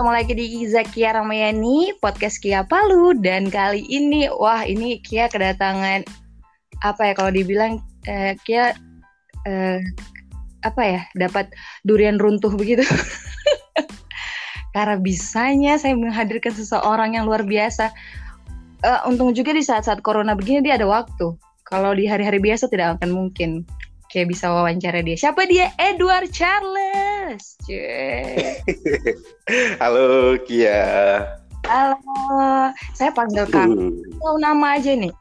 ketemu lagi di Zakia Ramayani, podcast Kia Palu dan kali ini wah ini Kia kedatangan apa ya kalau dibilang eh, Kia eh, apa ya dapat durian runtuh begitu. Karena bisanya saya menghadirkan seseorang yang luar biasa. Uh, untung juga di saat-saat corona begini dia ada waktu. Kalau di hari-hari biasa tidak akan mungkin kayak bisa wawancara dia. Siapa dia? Edward Charles. Halo Kia. Halo, saya panggil kamu. Hmm. Tahu nama aja nih.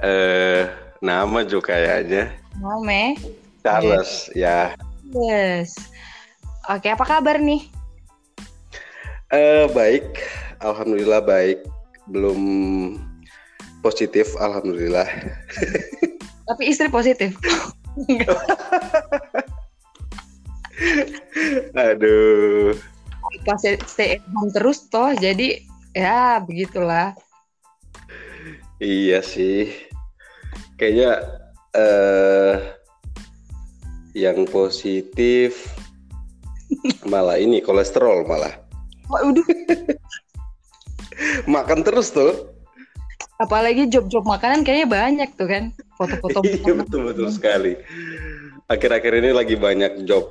Eh, nama juga kayaknya Nama. Charles ya. Yes. Oke, apa kabar nih? Eh, baik, alhamdulillah baik. Belum positif, alhamdulillah. Tapi istri positif. Aduh. Pas stay at home terus toh, jadi ya begitulah. Iya sih. Kayaknya eh yang positif malah ini kolesterol malah. Waduh, Makan terus tuh. Apalagi job-job makanan kayaknya banyak tuh kan. Foto-foto Iya betul betul sekali. Akhir-akhir ini lagi banyak job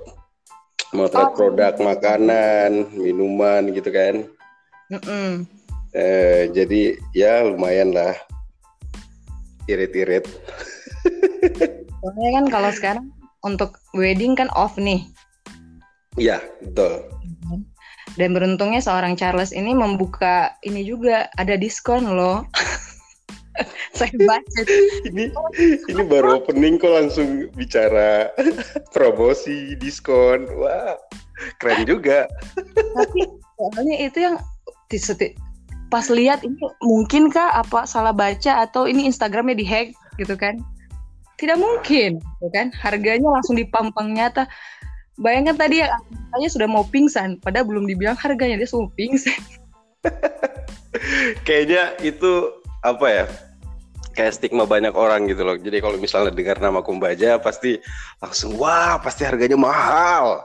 motret Oh. produk makanan, minuman gitu kan. Mm-mm. Eh, jadi ya lumayan lah irit-irit. Soalnya kan kalau sekarang untuk wedding kan off nih. Iya betul. Dan beruntungnya seorang Charles ini membuka ini juga ada diskon loh. Saya baca Ini ini baru opening kok langsung bicara promosi diskon. Wah keren juga. tapi soalnya itu yang di seti- pas lihat ini mungkin kah apa salah baca atau ini Instagramnya dihack gitu kan tidak mungkin gitu kan harganya langsung dipampang nyata bayangkan tadi ya katanya sudah mau pingsan padahal belum dibilang harganya dia sudah pingsan Kayaknya itu apa ya? Kayak stigma banyak orang gitu loh. Jadi kalau misalnya dengar nama Kumbaja pasti langsung wah pasti harganya mahal.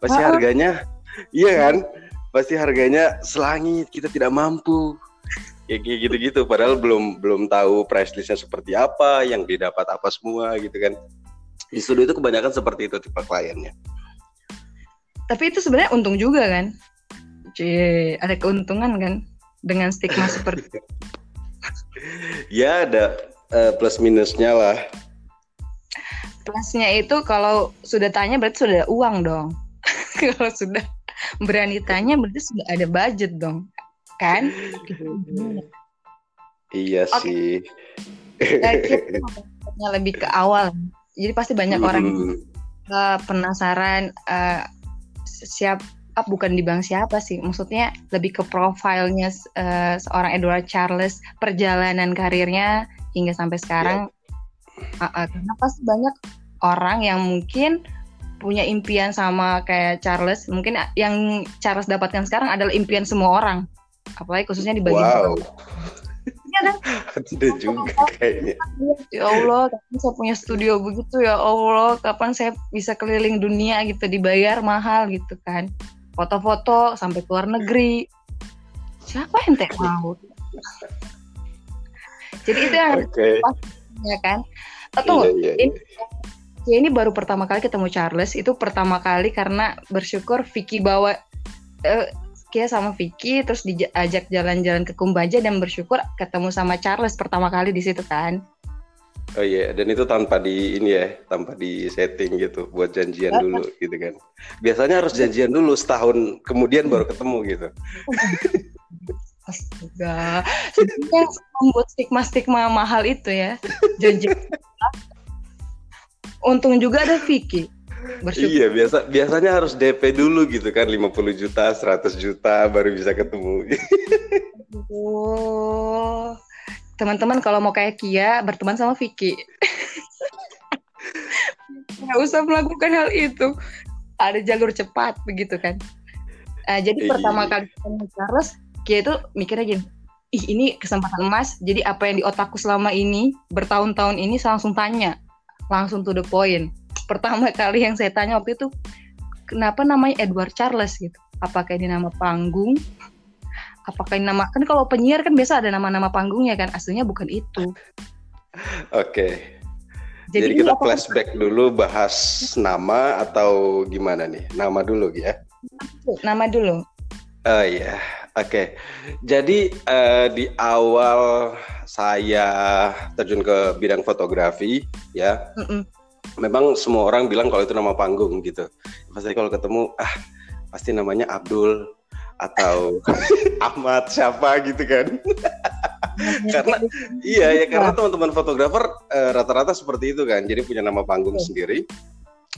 Pasti harganya iya kan? Pasti harganya selangit kita tidak mampu. Kayak gitu-gitu padahal belum belum tahu price listnya seperti apa, yang didapat apa semua gitu kan. Di studio itu kebanyakan seperti itu tipe kliennya. tapi itu sebenarnya untung juga kan Cie, ada keuntungan kan dengan stigma seperti itu. Ya ada eh, plus minusnya lah. plusnya itu kalau sudah tanya berarti sudah ada uang dong kalau sudah berani tanya berarti sudah ada budget dong kan Iya Oke. sih. Kita lebih ke awal jadi pasti banyak orang Hmm. uh, penasaran uh, siap ah, bukan di bang siapa sih maksudnya lebih ke profilnya uh, seorang Edward Charles perjalanan karirnya hingga sampai sekarang. Uh, uh, karena pasti banyak orang yang mungkin punya impian sama kayak Charles mungkin yang Charles dapatkan sekarang adalah impian semua orang. Apalagi khususnya di bagian Wow, Iya kan? tidak juga kayaknya. ya Allah kapan saya punya studio begitu ya Allah kapan saya bisa keliling dunia gitu dibayar mahal gitu kan foto-foto sampai ke luar negeri. Siapa yang teh mau? Jadi itu yang Oke. ya kan? Atau Iya, iya, iya. ini ya ini baru pertama kali ketemu Charles. Itu pertama kali karena bersyukur Vicky bawa eh, Kia sama Vicky terus diajak jalan-jalan ke Kumbaja dan bersyukur ketemu sama Charles pertama kali di situ kan Oh iya, dan itu tanpa di ini ya, tanpa di setting gitu, buat janjian dulu gitu kan. Biasanya harus janjian dulu setahun kemudian baru ketemu gitu. Astaga, sebenarnya yang membuat stigma-stigma mahal itu ya. Janji. Untung juga ada Vicky. Bersyukur. Iya, biasa biasanya harus DP dulu gitu kan, 50 juta, 100 juta baru bisa ketemu. Oh. Teman-teman kalau mau kayak Kia, berteman sama Vicky. Nggak usah melakukan hal itu. Ada jalur cepat begitu kan. Eh, jadi Iya. pertama kali ketemu Charles, Kia itu mikirnya gini, ih ini kesempatan emas. Jadi apa yang di otakku selama ini, bertahun-tahun ini saya langsung tanya. Langsung to the point. Pertama kali yang saya tanya waktu itu, kenapa namanya Edward Charles gitu. apakah ini nama panggung apakah ini nama kan kalau penyiar kan biasa ada nama-nama panggungnya kan aslinya bukan itu oke jadi, Jadi kita flashback dulu bahas nama atau gimana nih? Nama dulu ya. Nama dulu. Oh iya, oke. Okay. Jadi uh, di awal saya terjun ke bidang fotografi, ya, mm -mm. memang semua orang bilang kalau itu nama panggung gitu. Pasti kalau ketemu, ah pasti namanya Abdul atau Ahmad siapa gitu kan. karena iya ya karena teman-teman fotografer uh, rata-rata seperti itu kan. Jadi punya nama panggung sendiri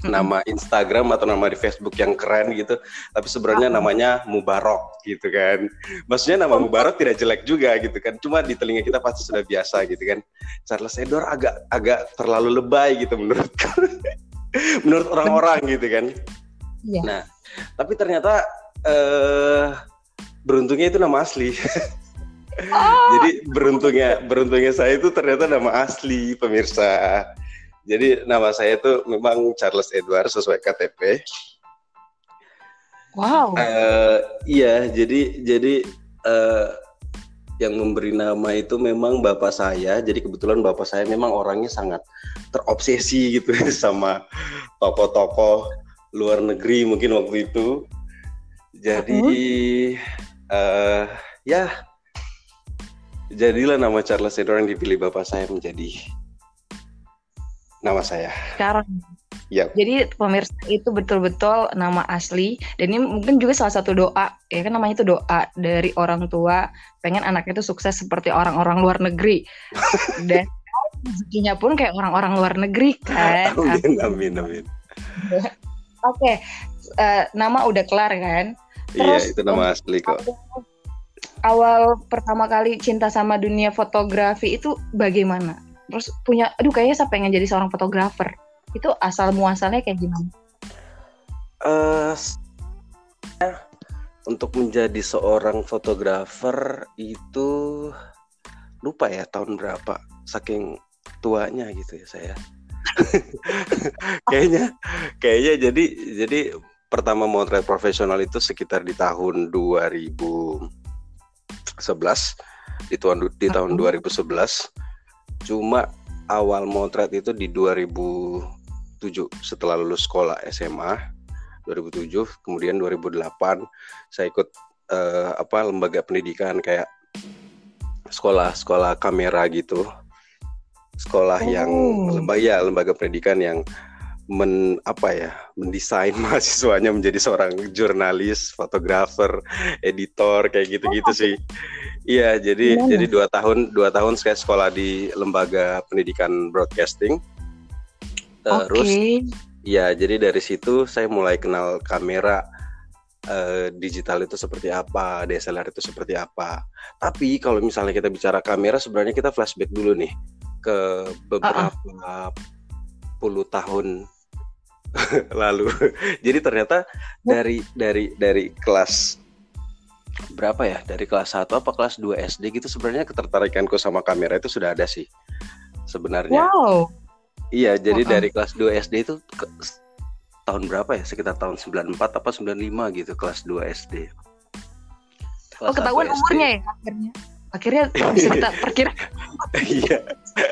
nama Instagram atau nama di Facebook yang keren gitu, tapi sebenarnya namanya Mubarok gitu kan. Maksudnya nama Mubarok tidak jelek juga gitu kan, cuma di telinga kita pasti sudah biasa gitu kan. Charles Edward agak agak terlalu lebay gitu menurut menurut orang-orang gitu kan. Ya. Nah, tapi ternyata eh, beruntungnya itu nama asli. Oh. Jadi beruntungnya beruntungnya saya itu ternyata nama asli pemirsa. Jadi nama saya itu memang Charles Edward sesuai KTP. Wow. Uh, iya, jadi jadi uh, yang memberi nama itu memang bapak saya. Jadi kebetulan bapak saya memang orangnya sangat terobsesi gitu sama tokoh-tokoh luar negeri mungkin waktu itu. Jadi uh, ya jadilah nama Charles Edward yang dipilih bapak saya menjadi nama saya. Sekarang. Yep. Jadi pemirsa itu betul-betul nama asli dan ini mungkin juga salah satu doa ya kan namanya itu doa dari orang tua pengen anaknya itu sukses seperti orang-orang luar negeri dan rezekinya pun kayak orang-orang luar negeri kan. Amin amin amin. Oke, okay. uh, eh, nama udah kelar kan? Iya, Terus, iya itu nama asli kok. Awal pertama kali cinta sama dunia fotografi itu bagaimana? terus punya aduh kayaknya saya pengen jadi seorang fotografer itu asal muasalnya kayak gimana? Uh, untuk menjadi seorang fotografer itu lupa ya tahun berapa saking tuanya gitu ya saya kayaknya kayaknya jadi jadi pertama motret profesional itu sekitar di tahun 2011 di tahun di tahun 2011 Cuma awal motret itu di 2007 setelah lulus sekolah SMA 2007 kemudian 2008 saya ikut uh, apa lembaga pendidikan kayak sekolah-sekolah kamera gitu. Sekolah oh. yang lembaga ya lembaga pendidikan yang men apa ya mendesain mahasiswanya menjadi seorang jurnalis, fotografer, editor kayak gitu-gitu oh. sih. Iya, jadi Gimana? jadi dua tahun dua tahun saya sekolah di lembaga pendidikan broadcasting. Terus, okay. ya jadi dari situ saya mulai kenal kamera uh, digital itu seperti apa, DSLR itu seperti apa. Tapi kalau misalnya kita bicara kamera, sebenarnya kita flashback dulu nih ke beberapa uh -uh. Puluh tahun lalu. jadi ternyata dari dari dari kelas berapa ya dari kelas 1 apa kelas 2 SD gitu sebenarnya ketertarikanku sama kamera itu sudah ada sih sebenarnya. Wow. Iya, jadi wow. dari kelas 2 SD itu ke, tahun berapa ya? Sekitar tahun 94 apa 95 gitu kelas 2 SD. Kelas oh, ketahuan umurnya ya akhirnya. Akhirnya bisa kita perkira. Iya.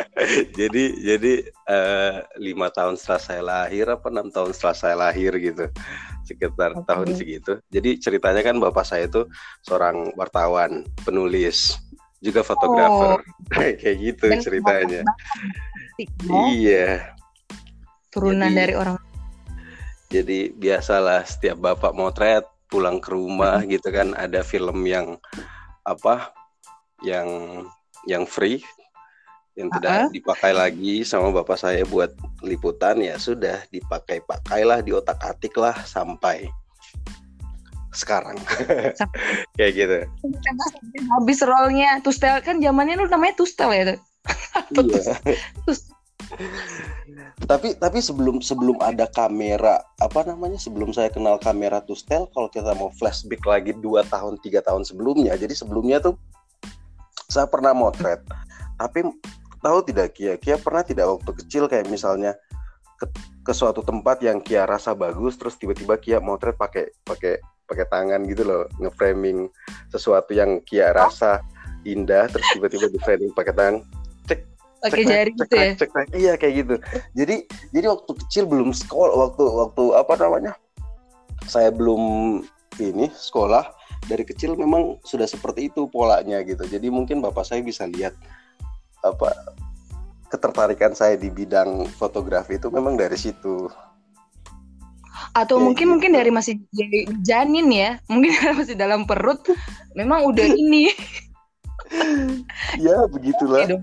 jadi jadi uh, lima tahun setelah saya lahir apa enam tahun setelah saya lahir gitu sekitar okay. tahun segitu. Jadi ceritanya kan bapak saya itu seorang wartawan, penulis, juga fotografer. Oh. Kayak gitu Dan ceritanya. Iya. Turunan Jadi, dari orang. Jadi biasalah setiap bapak motret pulang ke rumah gitu kan ada film yang apa yang yang free yang tidak uh -huh. dipakai lagi sama bapak saya buat liputan ya sudah dipakai pakailah di otak atik lah sampai sekarang. Kayak gitu. Habis rollnya. Tustel kan zamannya lu namanya tustel ya iya. tapi tapi sebelum sebelum ada kamera apa namanya sebelum saya kenal kamera tustel kalau kita mau flashback lagi dua tahun tiga tahun sebelumnya jadi sebelumnya tuh saya pernah motret tapi tahu tidak Kia? Kia pernah tidak waktu kecil kayak misalnya ke, ke suatu tempat yang Kia rasa bagus terus tiba-tiba Kia motret pakai pakai pakai tangan gitu loh ngeframing sesuatu yang kia rasa indah terus tiba-tiba di framing pakai tangan cek pakai jari gitu ya? cek, cek, iya kayak gitu. Jadi jadi waktu kecil belum sekolah waktu waktu apa namanya saya belum ini sekolah dari kecil memang sudah seperti itu polanya gitu. Jadi mungkin bapak saya bisa lihat apa ketertarikan saya di bidang fotografi itu memang dari situ. Atau ya, mungkin gitu. mungkin dari masih janin ya mungkin masih dalam perut memang udah ini. Ya begitulah. Iya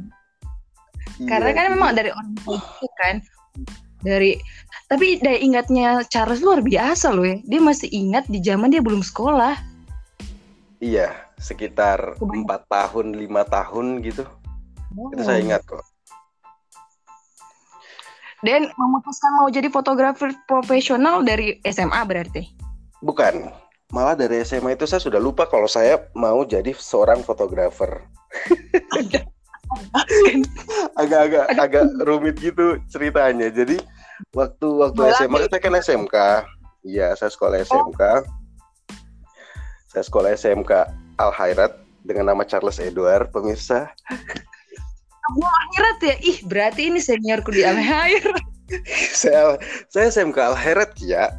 karena kan memang dari orang tua kan dari tapi dari ingatnya Charles luar biasa loh ya. Dia masih ingat di zaman dia belum sekolah iya sekitar empat tahun lima tahun gitu oh. itu saya ingat kok dan memutuskan mau jadi fotografer profesional dari SMA berarti? Bukan. Malah dari SMA itu saya sudah lupa kalau saya mau jadi seorang fotografer. Agak-agak agak rumit gitu ceritanya. Jadi waktu waktu SMA saya kan SMK. Iya, saya sekolah SMK. Oh. Saya sekolah SMK Al Hairat dengan nama Charles Edward, pemirsa. Abu Akhirat ya? Ih, berarti ini seniorku di Al saya saya SMK Al Herat ya.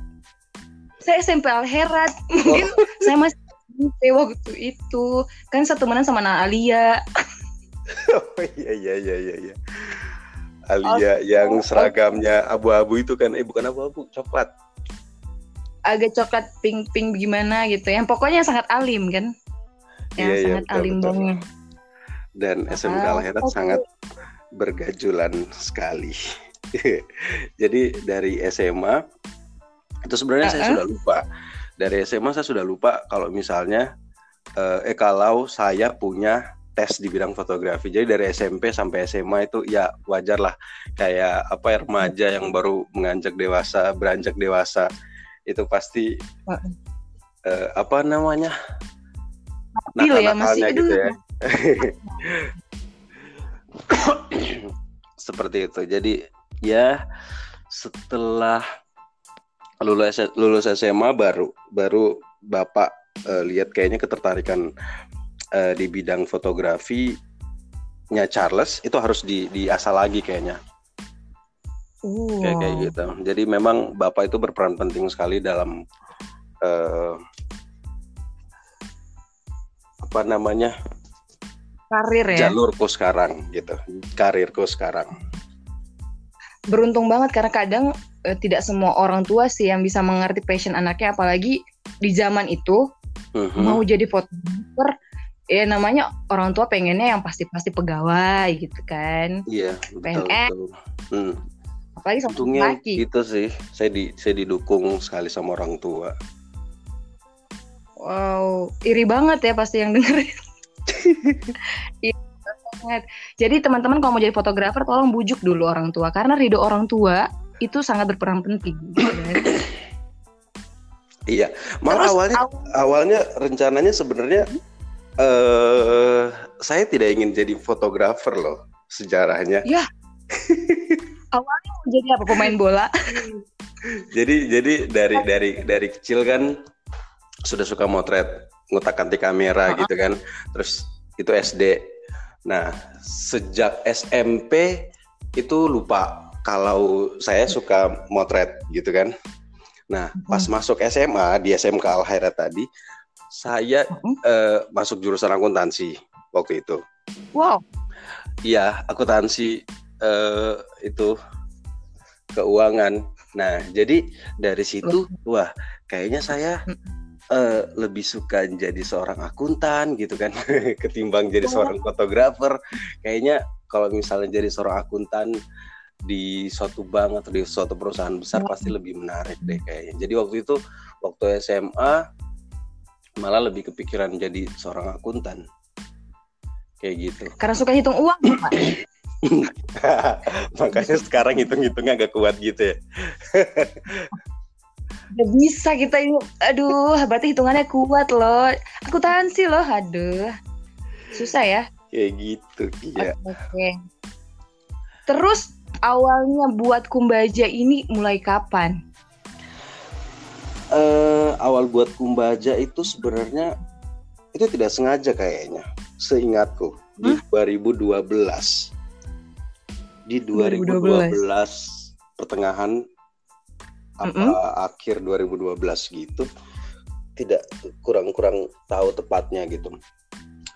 Saya SMP Al Herat. Mungkin oh. saya masih waktu itu kan satu temenan sama Nana Alia. oh iya iya iya iya. iya. Alia oh, yang seragamnya abu-abu itu kan eh bukan abu-abu coklat agak coklat pink pink gimana gitu yang pokoknya sangat alim kan yang iya, sangat iya, betul, alim banget dan SMK Al Herat okay. sangat bergajulan sekali. Jadi dari SMA itu sebenarnya uh -uh. saya sudah lupa. Dari SMA saya sudah lupa kalau misalnya eh, eh kalau saya punya tes di bidang fotografi. Jadi dari SMP sampai SMA itu ya wajar lah kayak apa ya remaja yang baru menganjak dewasa, beranjak dewasa itu pasti uh. apa namanya nakal-nakalnya ya, masih, gitu ya. Seperti itu. Jadi ya setelah lulus lulus SMA baru baru Bapak uh, lihat kayaknya ketertarikan uh, di bidang fotografi nya Charles itu harus di diasah lagi kayaknya. Uh. Kayak kayak gitu. Jadi memang Bapak itu berperan penting sekali dalam uh, apa namanya karir ya jalurku sekarang gitu karirku sekarang beruntung banget karena kadang eh, tidak semua orang tua sih yang bisa mengerti passion anaknya apalagi di zaman itu uh-huh. mau jadi fotografer ya namanya orang tua pengennya yang pasti-pasti pegawai gitu kan iya betul, PNS betul. Hmm. Apalagi sama Untungnya laki itu sih saya di saya didukung sekali sama orang tua wow iri banget ya pasti yang dengerin banget. Jadi teman-teman kalau mau jadi fotografer tolong bujuk dulu orang tua karena ridho orang tua itu sangat berperan penting. Iya, malah Terus, awalnya aw awalnya rencananya sebenarnya uh, saya tidak ingin jadi fotografer loh sejarahnya. Iya. awalnya mau jadi apa pemain bola? jadi jadi dari dari dari kecil kan sudah suka motret ngutak ganti kamera uh -huh. gitu kan. Terus itu SD. Nah, sejak SMP itu lupa kalau saya suka motret gitu kan. Nah, pas hmm. masuk SMA di SMK Al Khairat tadi, saya hmm. uh, masuk jurusan akuntansi waktu itu. Wow. Iya, akuntansi uh, itu keuangan. Nah, jadi dari situ, wah, kayaknya saya uh, lebih suka jadi seorang akuntan gitu kan ketimbang jadi oh. seorang fotografer. Kayaknya kalau misalnya jadi seorang akuntan di suatu bank atau di suatu perusahaan besar pasti lebih menarik deh kayaknya. Jadi waktu itu waktu SMA malah lebih kepikiran jadi seorang akuntan. Kayak gitu. Karena suka hitung uang pak makanya sekarang hitung-hitungnya agak kuat gitu ya Gak bisa kita ini, aduh, berarti hitungannya kuat loh. Aku tahan sih loh, aduh. Susah ya? Kayak gitu, iya. Oke. Okay. Terus awalnya buat Kumbaja ini mulai kapan? uh, awal buat Kumbaja itu sebenarnya itu tidak sengaja kayaknya, seingatku di 2012. Di 2012, 2012. pertengahan apa mm -hmm. akhir 2012 gitu. Tidak kurang-kurang tahu tepatnya gitu.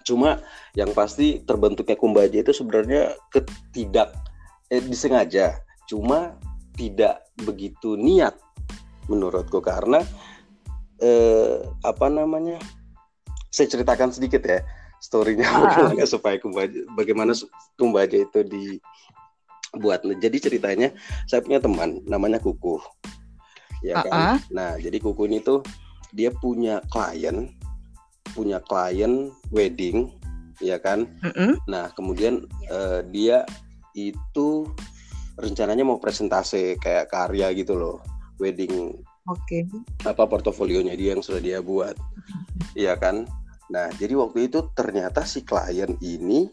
Cuma yang pasti terbentuknya Kumbaja itu sebenarnya ketidak eh, disengaja. Cuma tidak begitu niat menurutku karena eh, apa namanya saya ceritakan sedikit ya storynya ah. supaya kumbaja, bagaimana kumbaja itu dibuat jadi ceritanya saya punya teman namanya Kuku ya kan uh -uh. nah jadi Kuku ini tuh dia punya klien punya klien wedding ya kan uh -uh. nah kemudian uh, dia itu rencananya mau presentasi kayak karya gitu loh wedding Oke. Okay. Apa portofolionya dia yang sudah dia buat, iya kan? Nah, jadi waktu itu ternyata si klien ini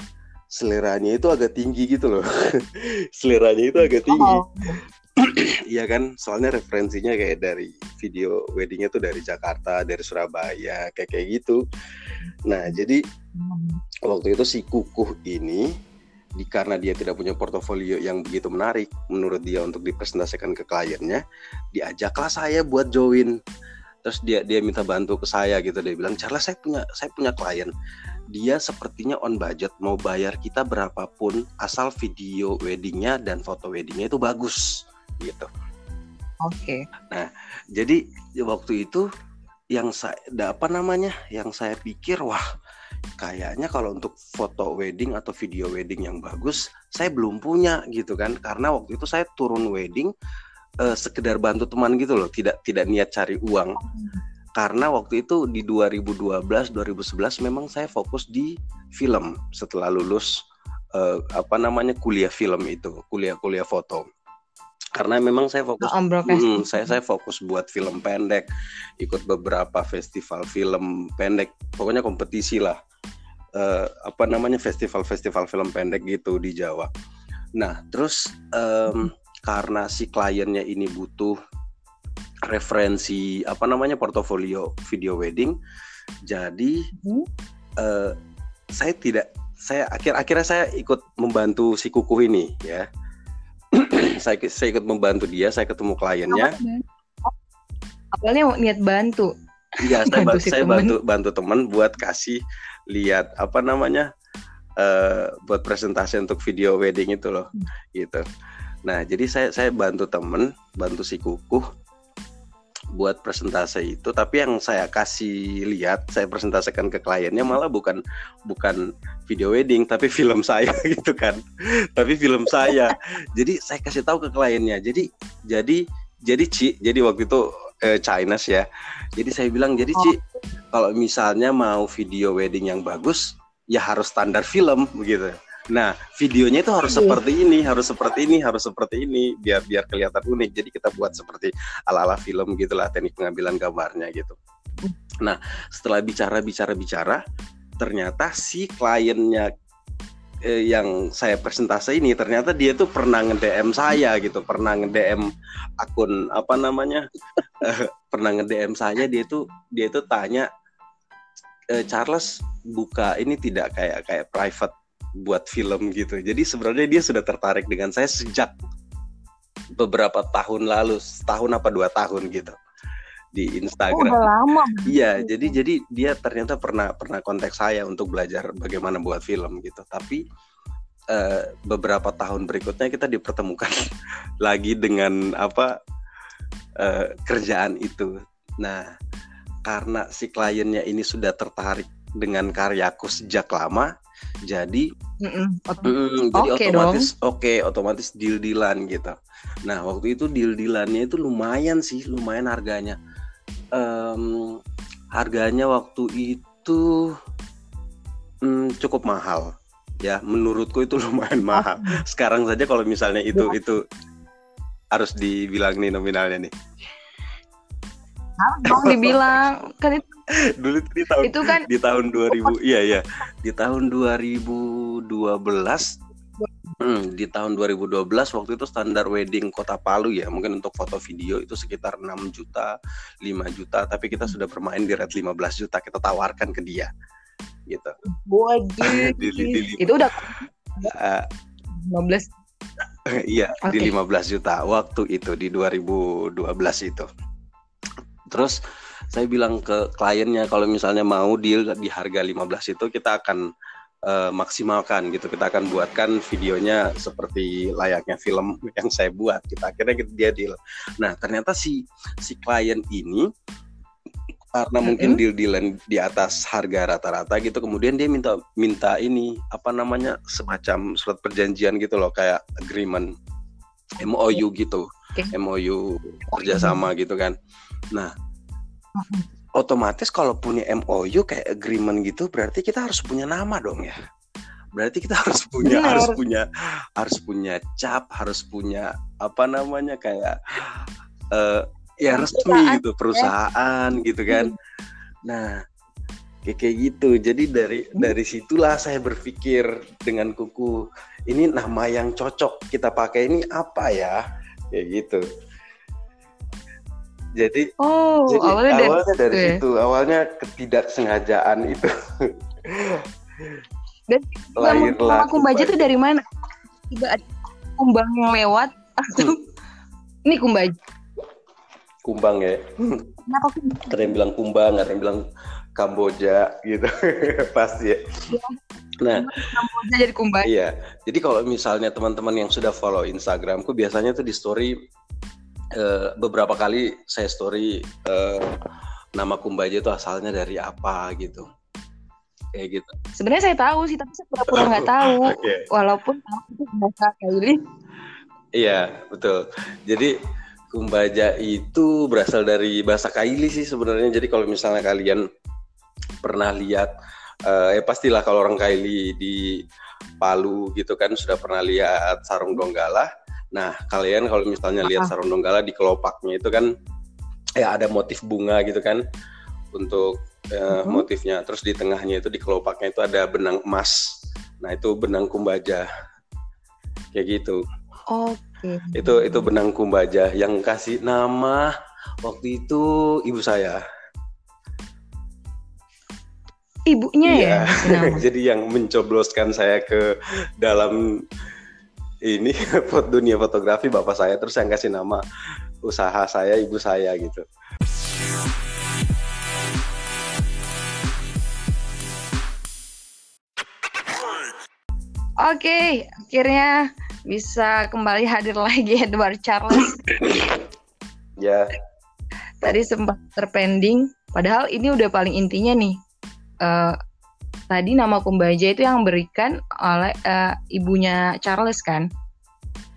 seleranya itu agak tinggi gitu loh. seleranya itu agak tinggi. Oh. Iya kan, soalnya referensinya kayak dari video weddingnya tuh dari Jakarta, dari Surabaya, kayak kayak gitu. Nah, jadi waktu itu si Kukuh ini di, karena dia tidak punya portofolio yang begitu menarik menurut dia untuk dipresentasikan ke kliennya, diajaklah saya buat join. Terus dia dia minta bantu ke saya gitu dia bilang, "Charles, saya punya saya punya klien. Dia sepertinya on budget mau bayar kita berapapun asal video weddingnya dan foto weddingnya itu bagus." gitu. Oke. Okay. Nah, jadi waktu itu yang saya apa namanya? Yang saya pikir wah kayaknya kalau untuk foto wedding atau video wedding yang bagus saya belum punya gitu kan karena waktu itu saya turun wedding uh, sekedar bantu teman gitu loh tidak tidak niat cari uang karena waktu itu di 2012 2011 memang saya fokus di film setelah lulus uh, apa namanya kuliah film itu kuliah kuliah foto. Karena memang saya fokus oh, hmm, saya saya fokus buat film pendek ikut beberapa festival film pendek pokoknya kompetisi lah. Uh, apa namanya festival-festival film pendek gitu di Jawa. Nah terus um, karena si kliennya ini butuh referensi apa namanya portofolio video wedding. Jadi hmm? uh, saya tidak saya akhir akhirnya saya ikut membantu si kuku ini ya. Saya saya ikut membantu dia saya ketemu kliennya. Awalnya niat bantu? Iya saya bantu, si saya bantu bantu teman buat kasih lihat apa namanya uh, buat presentasi untuk video wedding itu loh hmm. gitu. Nah jadi saya saya bantu temen bantu si kukuh buat presentasi itu tapi yang saya kasih lihat saya presentasikan ke kliennya malah bukan bukan video wedding tapi film saya gitu kan. Tapi film saya. Jadi saya kasih tahu ke kliennya. Jadi jadi jadi Ci jadi waktu itu eh, China ya. Jadi saya bilang jadi Ci kalau misalnya mau video wedding yang bagus ya harus standar film begitu Nah, videonya itu harus iya. seperti ini, harus seperti ini, harus seperti ini, biar biar kelihatan unik. Jadi kita buat seperti ala-ala film gitulah teknik pengambilan gambarnya gitu. Nah, setelah bicara bicara bicara, ternyata si kliennya eh, yang saya presentasi ini ternyata dia tuh pernah nge-DM saya gitu, pernah nge-DM akun apa namanya? eh, pernah nge-DM saya dia tuh dia tuh tanya e, Charles buka ini tidak kayak kayak private buat film gitu. Jadi sebenarnya dia sudah tertarik dengan saya sejak beberapa tahun lalu, setahun apa dua tahun gitu di Instagram. Oh, lama. Iya, jadi jadi dia ternyata pernah pernah kontak saya untuk belajar bagaimana buat film gitu. Tapi uh, beberapa tahun berikutnya kita dipertemukan lagi dengan apa uh, kerjaan itu. Nah, karena si kliennya ini sudah tertarik dengan karyaku sejak lama, jadi mm -mm. Mm, jadi okay otomatis oke okay, otomatis deal dealan gitu. Nah waktu itu deal dealannya itu lumayan sih lumayan harganya. Um, harganya waktu itu um, cukup mahal. Ya menurutku itu lumayan mahal. Sekarang saja kalau misalnya itu ya. itu harus dibilang nih nominalnya nih. Harus dong dibilang. Kan itu dulu di tahun itu kan di tahun 2000 iya iya di tahun 2012 Hmm, di tahun 2012 waktu itu standar wedding Kota Palu ya, mungkin untuk foto video itu sekitar 6 juta, 5 juta, tapi kita sudah bermain di rate 15 juta, kita tawarkan ke dia. Gitu. Wajib. Di- di- di- itu udah Eh, 15 iya, di Oke. 15 juta waktu itu di 2012 itu. Terus saya bilang ke kliennya kalau misalnya mau deal di harga 15 itu kita akan eh, maksimalkan gitu. Kita akan buatkan videonya seperti layaknya film yang saya buat. Kita akhirnya kita dia deal. Nah, ternyata si si klien ini karena mungkin Mm-mm. deal-dealan di atas harga rata-rata gitu kemudian dia minta minta ini apa namanya semacam surat perjanjian gitu loh kayak agreement MOU gitu Oke. MOU kerjasama gitu kan nah. Otomatis kalau punya MOU kayak agreement gitu berarti kita harus punya nama dong ya. Berarti kita harus punya Benar. harus punya harus punya cap harus punya apa namanya kayak eh ya resmi gitu perusahaan gitu kan. Nah kayak kayak gitu. Jadi dari Hmm. dari situlah saya berpikir dengan kuku ini nama yang cocok kita pakai ini apa ya? Kayak gitu jadi Oh, jadi awalnya dari awalnya dari situ ya? situ awalnya ketidaksengajaan itu Dan lahirlah nama kumbaja itu dari mana? Tiba ada kumbang yang lewat atau ini kumbaja? kumbang ya Kenapa kumbaja? ada yang bilang kumbang ada yang bilang Kamboja gitu pasti ya nah Kumbaja jadi kumbaja. Iya, jadi kalau misalnya teman-teman yang sudah follow Instagramku biasanya tuh di story eh, beberapa kali saya story eh, nama Kumbaja itu asalnya dari apa gitu, kayak gitu. Sebenarnya saya tahu sih, tapi saya pura-pura nggak tahu. Oke, Walaupun tahu itu bahasa Kaili. iya betul. Jadi Kumbaja itu berasal dari bahasa Kaili sih sebenarnya. Jadi kalau misalnya kalian pernah lihat, eh, ya pastilah kalau orang Kaili di Palu gitu kan sudah pernah lihat sarung donggala. Nah, kalian kalau misalnya lihat sarung donggala di kelopaknya itu kan ya ada motif bunga gitu kan untuk eh, Mhm. motifnya. Terus di tengahnya itu di kelopaknya itu ada benang emas. Nah, itu benang kumbaja. Kayak gitu. Oke. Itu itu benang kumbaja yang kasih nama waktu itu ibu saya. Ibunya ya nama. Jadi yang mencobloskan saya ke dalam ini dunia fotografi bapak saya terus yang kasih nama usaha saya ibu saya gitu. Oke, akhirnya bisa kembali hadir lagi Edward Charles. Ya, Tadi sempat terpending, padahal ini udah paling intinya nih. Eh, tadi nama Kumbaja itu yang berikan oleh eh, ibunya Charles kan?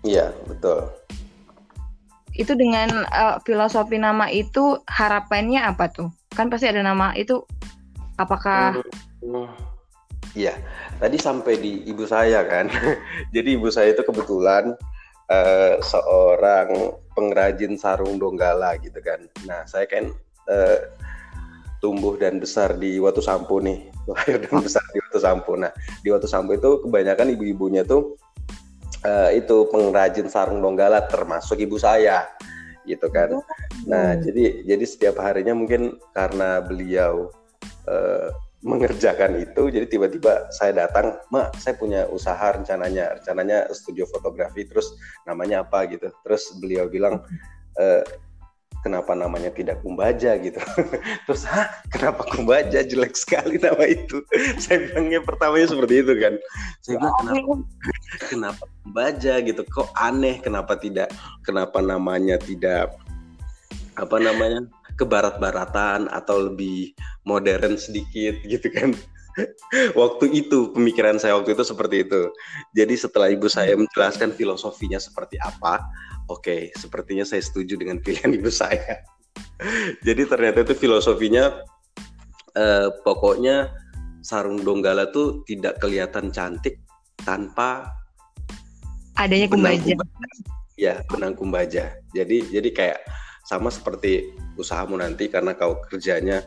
iya betul. Itu dengan eh, filosofi nama itu harapannya apa tuh? Kan pasti ada nama itu. Apakah Hmm, Iya, tadi sampai di ibu saya kan. Jadi ibu saya itu kebetulan eh, seorang pengrajin sarung donggala gitu kan. Nah, saya kan eh, tumbuh dan besar di Watu Sampo nih, lahir dan besar di Watu Sampo. Nah, di Watu Sampo itu kebanyakan ibu-ibunya tuh eh, itu pengrajin sarung donggala termasuk ibu saya gitu kan. Nah, Hmm. jadi jadi setiap harinya mungkin karena beliau eh, mengerjakan itu, jadi tiba-tiba saya datang, Mak, saya punya usaha rencananya, rencananya studio fotografi, terus namanya apa gitu. Terus beliau bilang, "Eh, kenapa namanya tidak Kumbaja gitu. Terus, hah, kenapa Kumbaja? Jelek sekali nama itu. saya bilangnya pertamanya seperti itu kan. Saya bilang kenapa kenapa Kumbaja gitu? Kok aneh? Kenapa tidak kenapa namanya tidak apa namanya ke barat-baratan atau lebih modern sedikit? Gitu kan. Waktu itu pemikiran saya waktu itu seperti itu. Jadi setelah ibu saya menjelaskan filosofinya seperti apa oke sepertinya saya setuju dengan pilihan ibu saya jadi ternyata itu filosofinya eh, pokoknya sarung donggala tuh tidak kelihatan cantik tanpa adanya Kumbaja. kumbaja. Ya, benang kumbaja. Jadi jadi kayak sama seperti usahamu nanti karena kau kerjanya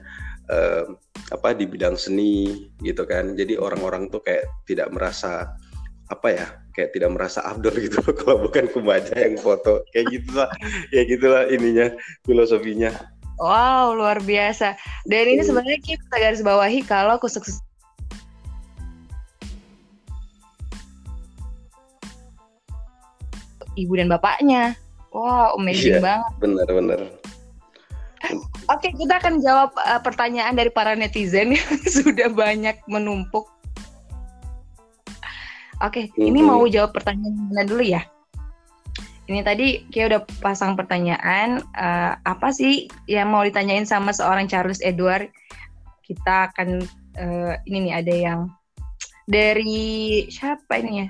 eh, apa di bidang seni gitu kan. Jadi orang-orang tuh kayak tidak merasa apa ya, kayak tidak merasa afdol gitu loh kalau bukan Kumbaja yang foto. Kayak gitulah ya gitulah ininya filosofinya. Wow luar biasa. Dan ini hmm. sebenarnya kita garis bawahi kalau kesuksesan ibu dan bapaknya. Wow amazing iya, banget. benar-benar Oke, kita akan jawab uh, pertanyaan dari para netizen yang sudah banyak menumpuk Oke, mm-hmm. ini mau jawab pertanyaan mana dulu ya? Ini tadi kayak udah pasang pertanyaan, uh, apa sih yang mau ditanyain sama seorang Charles Edward? Kita akan uh, ini nih ada yang dari siapa ini ya?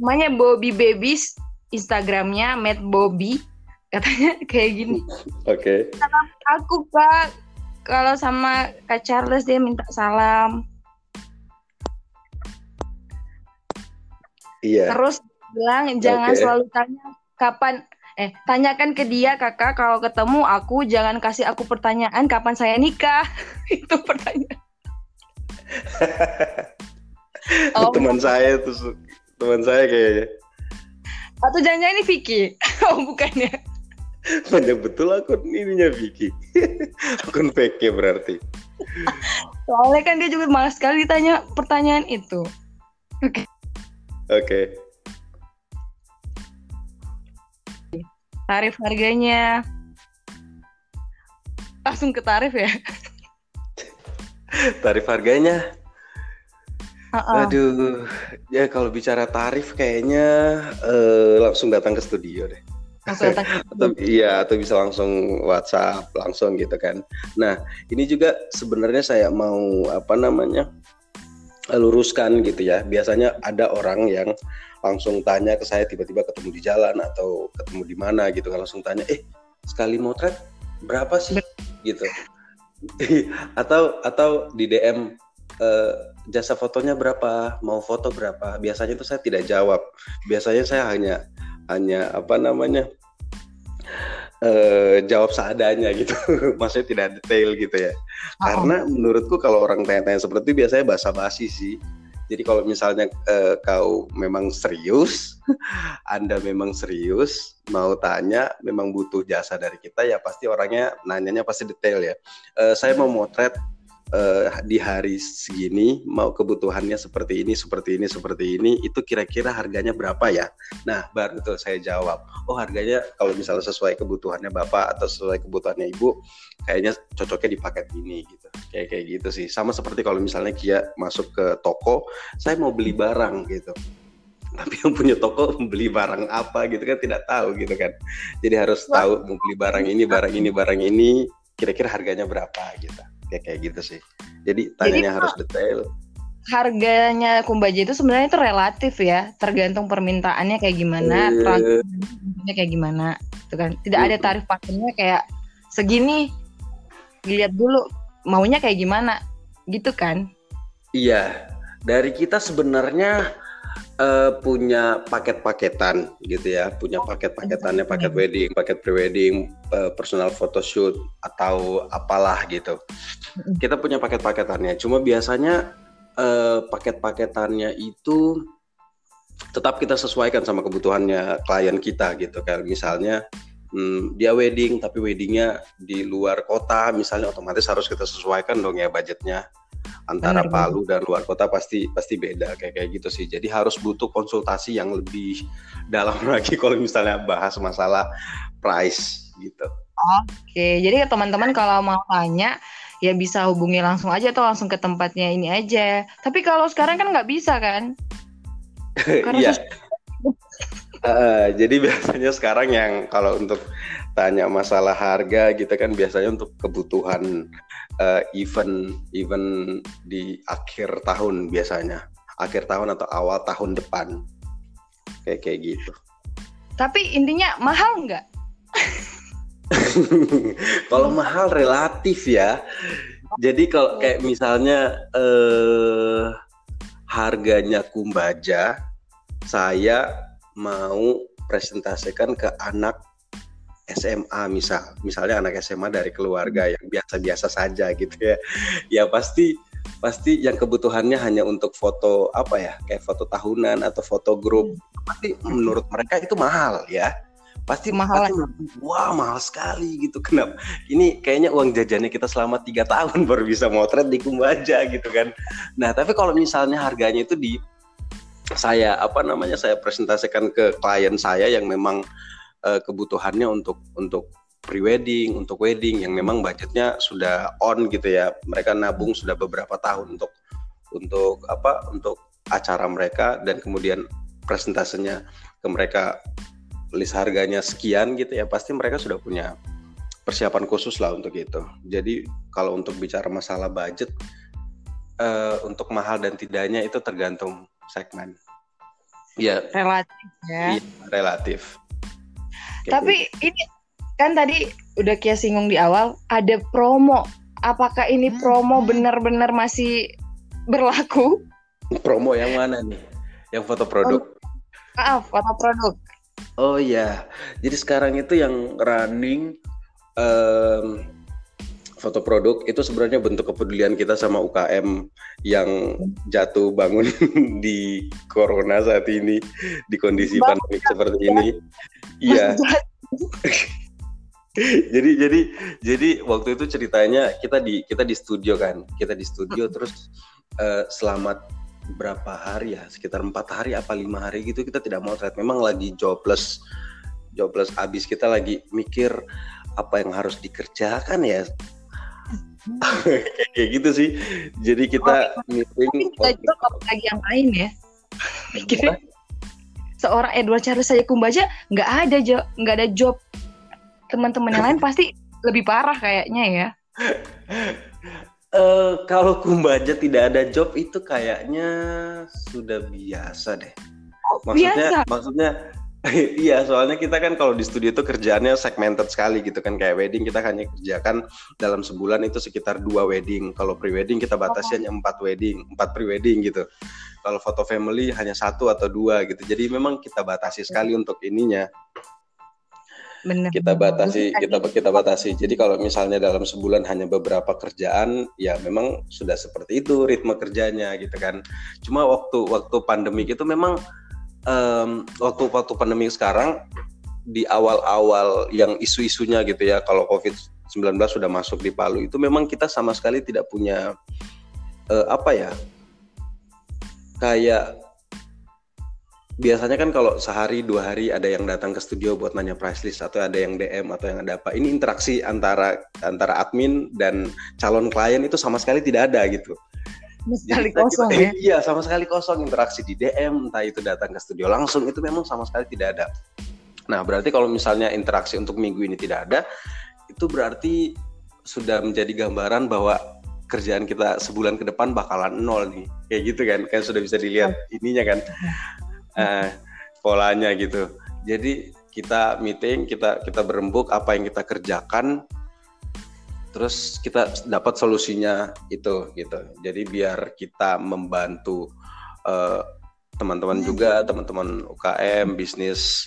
Namanya Bobby Babies, Instagramnya Matt Bobby, katanya kayak gini. Oke. Okay. Salam aku Pak, kalau sama Kak Charles dia minta salam Iya. Terus bilang jangan okay. selalu tanya kapan eh tanyakan ke dia kakak. Kalau ketemu aku jangan kasih aku pertanyaan kapan saya nikah. Itu pertanyaan. Oh. teman saya tuh teman saya kayaknya. Atau jangan ini Vicky? Oh bukannya. Banyak betul akun ininya Vicky. Akun fake berarti. Soalnya kan dia juga malas sekali ditanya pertanyaan itu. Oke. okay. Oke. Okay. Tarif harganya langsung ke tarif ya? tarif harganya? Uh-uh. Aduh, ya kalau bicara tarif kayaknya uh, langsung datang ke studio deh. Langsung datang. atau iya, atau bisa langsung WhatsApp langsung gitu kan. Nah, ini juga sebenarnya saya mau apa namanya? Luruskan gitu ya. Biasanya ada orang yang langsung tanya ke saya tiba-tiba ketemu di jalan atau ketemu di mana gitu kan langsung tanya, "Eh, sekali motret berapa sih?" gitu. atau atau di DM eh, jasa fotonya berapa, mau foto berapa. Biasanya itu saya tidak jawab. Biasanya saya hanya hanya apa namanya? Uh, jawab seadanya gitu. Maksudnya tidak detail gitu ya. Oh. karena menurutku kalau orang tanya-tanya seperti itu biasanya basa-basi sih. Jadi kalau misalnya uh, kau memang serius anda memang serius mau tanya memang butuh jasa dari kita ya pasti orangnya nanyanya pasti detail ya. Uh, saya mau motret uh, di hari segini mau kebutuhannya seperti ini, seperti ini, seperti ini, itu kira-kira harganya berapa ya? Nah, baru itu saya jawab. Oh, harganya kalau misalnya sesuai kebutuhannya Bapak atau sesuai kebutuhannya Ibu, kayaknya cocoknya di paket ini gitu. Kayak kayak gitu sih. Sama seperti kalau misalnya Kia masuk ke toko, saya mau beli barang gitu tapi yang punya toko membeli barang apa gitu kan tidak tahu gitu kan jadi harus tahu mau beli barang ini barang ini barang ini kira-kira harganya berapa gitu kayak kayak gitu sih. Jadi tanyanya jadi, harus detail. harganya kumbaja itu sebenarnya itu relatif ya tergantung permintaannya kayak gimana e... kayak gimana itu kan. Tidak ada tarif pakainya kayak segini dilihat dulu maunya kayak gimana gitu kan. Iya. Dari kita sebenarnya uh, punya paket-paketan gitu ya, punya paket-paketannya, paket wedding, paket prewedding, uh, personal photoshoot atau apalah gitu. Kita punya paket-paketannya. Cuma biasanya uh, paket-paketannya itu tetap kita sesuaikan sama kebutuhannya klien kita gitu. Kayak misalnya hmm, dia wedding tapi weddingnya di luar kota misalnya otomatis harus kita sesuaikan dong ya budgetnya antara Benar, Palu dan luar kota pasti pasti beda kayak kayak gitu sih. Jadi harus butuh konsultasi yang lebih dalam lagi kalau misalnya bahas masalah price gitu. Oke, jadi teman-teman kalau mau tanya ya bisa hubungi langsung aja atau langsung ke tempatnya ini aja. Tapi kalau sekarang kan nggak bisa kan? Iya. uh, jadi biasanya sekarang yang kalau untuk tanya masalah harga gitu kan biasanya untuk kebutuhan uh, event event di akhir tahun biasanya. Akhir tahun atau awal tahun depan. Kayak kayak gitu. Tapi intinya mahal nggak? Kalau mahal relatif ya. Jadi kalau kayak misalnya uh, harganya kumbaja saya mau presentasikan ke anak SMA misal, misalnya anak SMA dari keluarga yang biasa-biasa saja gitu ya, ya pasti pasti yang kebutuhannya hanya untuk foto apa ya kayak foto tahunan atau foto grup. Pasti menurut mereka itu mahal ya. Pasti Mahal. pasti wah mahal sekali gitu. Kenapa? Ini kayaknya uang jajannya kita selama tiga tahun baru bisa motret di Kumbaja gitu kan. Nah tapi kalau misalnya harganya itu di saya apa namanya saya presentasikan ke klien saya yang memang eh, kebutuhannya untuk untuk prewedding untuk wedding yang memang budgetnya sudah on gitu ya. Mereka nabung sudah beberapa tahun untuk untuk apa untuk acara mereka dan kemudian presentasenya ke mereka list harganya sekian gitu ya pasti mereka sudah punya persiapan khusus lah untuk itu. Jadi kalau untuk bicara masalah budget eh, untuk mahal dan tidaknya itu tergantung segmen. Ya relatif ya. iya, relatif Tapi ini kan tadi udah Kia singgung di awal ada promo. Apakah ini promo benar-benar masih berlaku? gitu. promo yang mana nih yang foto produk Maaf, foto produk. Oh iya, jadi sekarang itu yang running em, foto produk itu sebenarnya bentuk kepedulian kita sama UKM yang jatuh bangun di corona saat ini di kondisi Bang, pandemi seperti ini. Iya, jadi jadi jadi waktu itu ceritanya kita di kita di studio kan, kita di studio terus eh, selama berapa hari ya, sekitar empat hari apa lima hari gitu kita tidak mau thread. Memang lagi jobless, jobless abis kita lagi mikir apa yang harus dikerjakan ya. Kayak gitu sih. Jadi kita meeting. Tapi juga job lagi yang lain ya. Seorang Edward Charles saya kumbaja nggak ada job nggak ada job teman-teman yang lain pasti lebih parah kayaknya ya. Eh, kalau Kumbaja tidak ada job itu kayaknya sudah biasa deh. Maksudnya, Biasa. maksudnya iya soalnya kita kan kalau di studio itu kerjaannya segmented sekali gitu kan kayak wedding kita hanya kerjakan dalam sebulan itu sekitar dua wedding. Kalau pre-wedding kita batasi hanya empat wedding, empat pre-wedding gitu. Kalau foto family hanya satu atau dua gitu. Jadi memang kita batasi sekali untuk ininya Bener. kita batasi kita kita batasi jadi kalau misalnya dalam sebulan hanya beberapa kerjaan ya memang sudah seperti itu ritme kerjanya gitu kan cuma waktu waktu pandemik itu memang em, waktu waktu pandemi sekarang di awal-awal yang isu-isunya gitu ya kalau covid 19 sudah masuk di Palu itu memang kita sama sekali tidak punya eh, apa ya kayak biasanya kan kalau sehari dua hari ada yang datang ke studio buat nanya price list atau ada yang DM atau yang ada apa. Ini interaksi antara antara admin dan calon klien itu sama sekali tidak ada gitu sekali kita- kosong kita- ya. iya sama sekali kosong interaksi di DM entah itu datang ke studio langsung itu memang sama sekali tidak ada. Nah berarti kalau misalnya interaksi untuk minggu ini tidak ada itu berarti sudah menjadi gambaran bahwa kerjaan kita sebulan ke depan bakalan nol nih. Kayak gitu kan kan sudah bisa dilihat ininya kan eh, polanya gitu. Jadi kita meeting kita kita berembuk apa yang kita kerjakan terus kita dapat solusinya itu gitu. Jadi biar kita membantu eh, teman-teman juga teman-teman UKM bisnis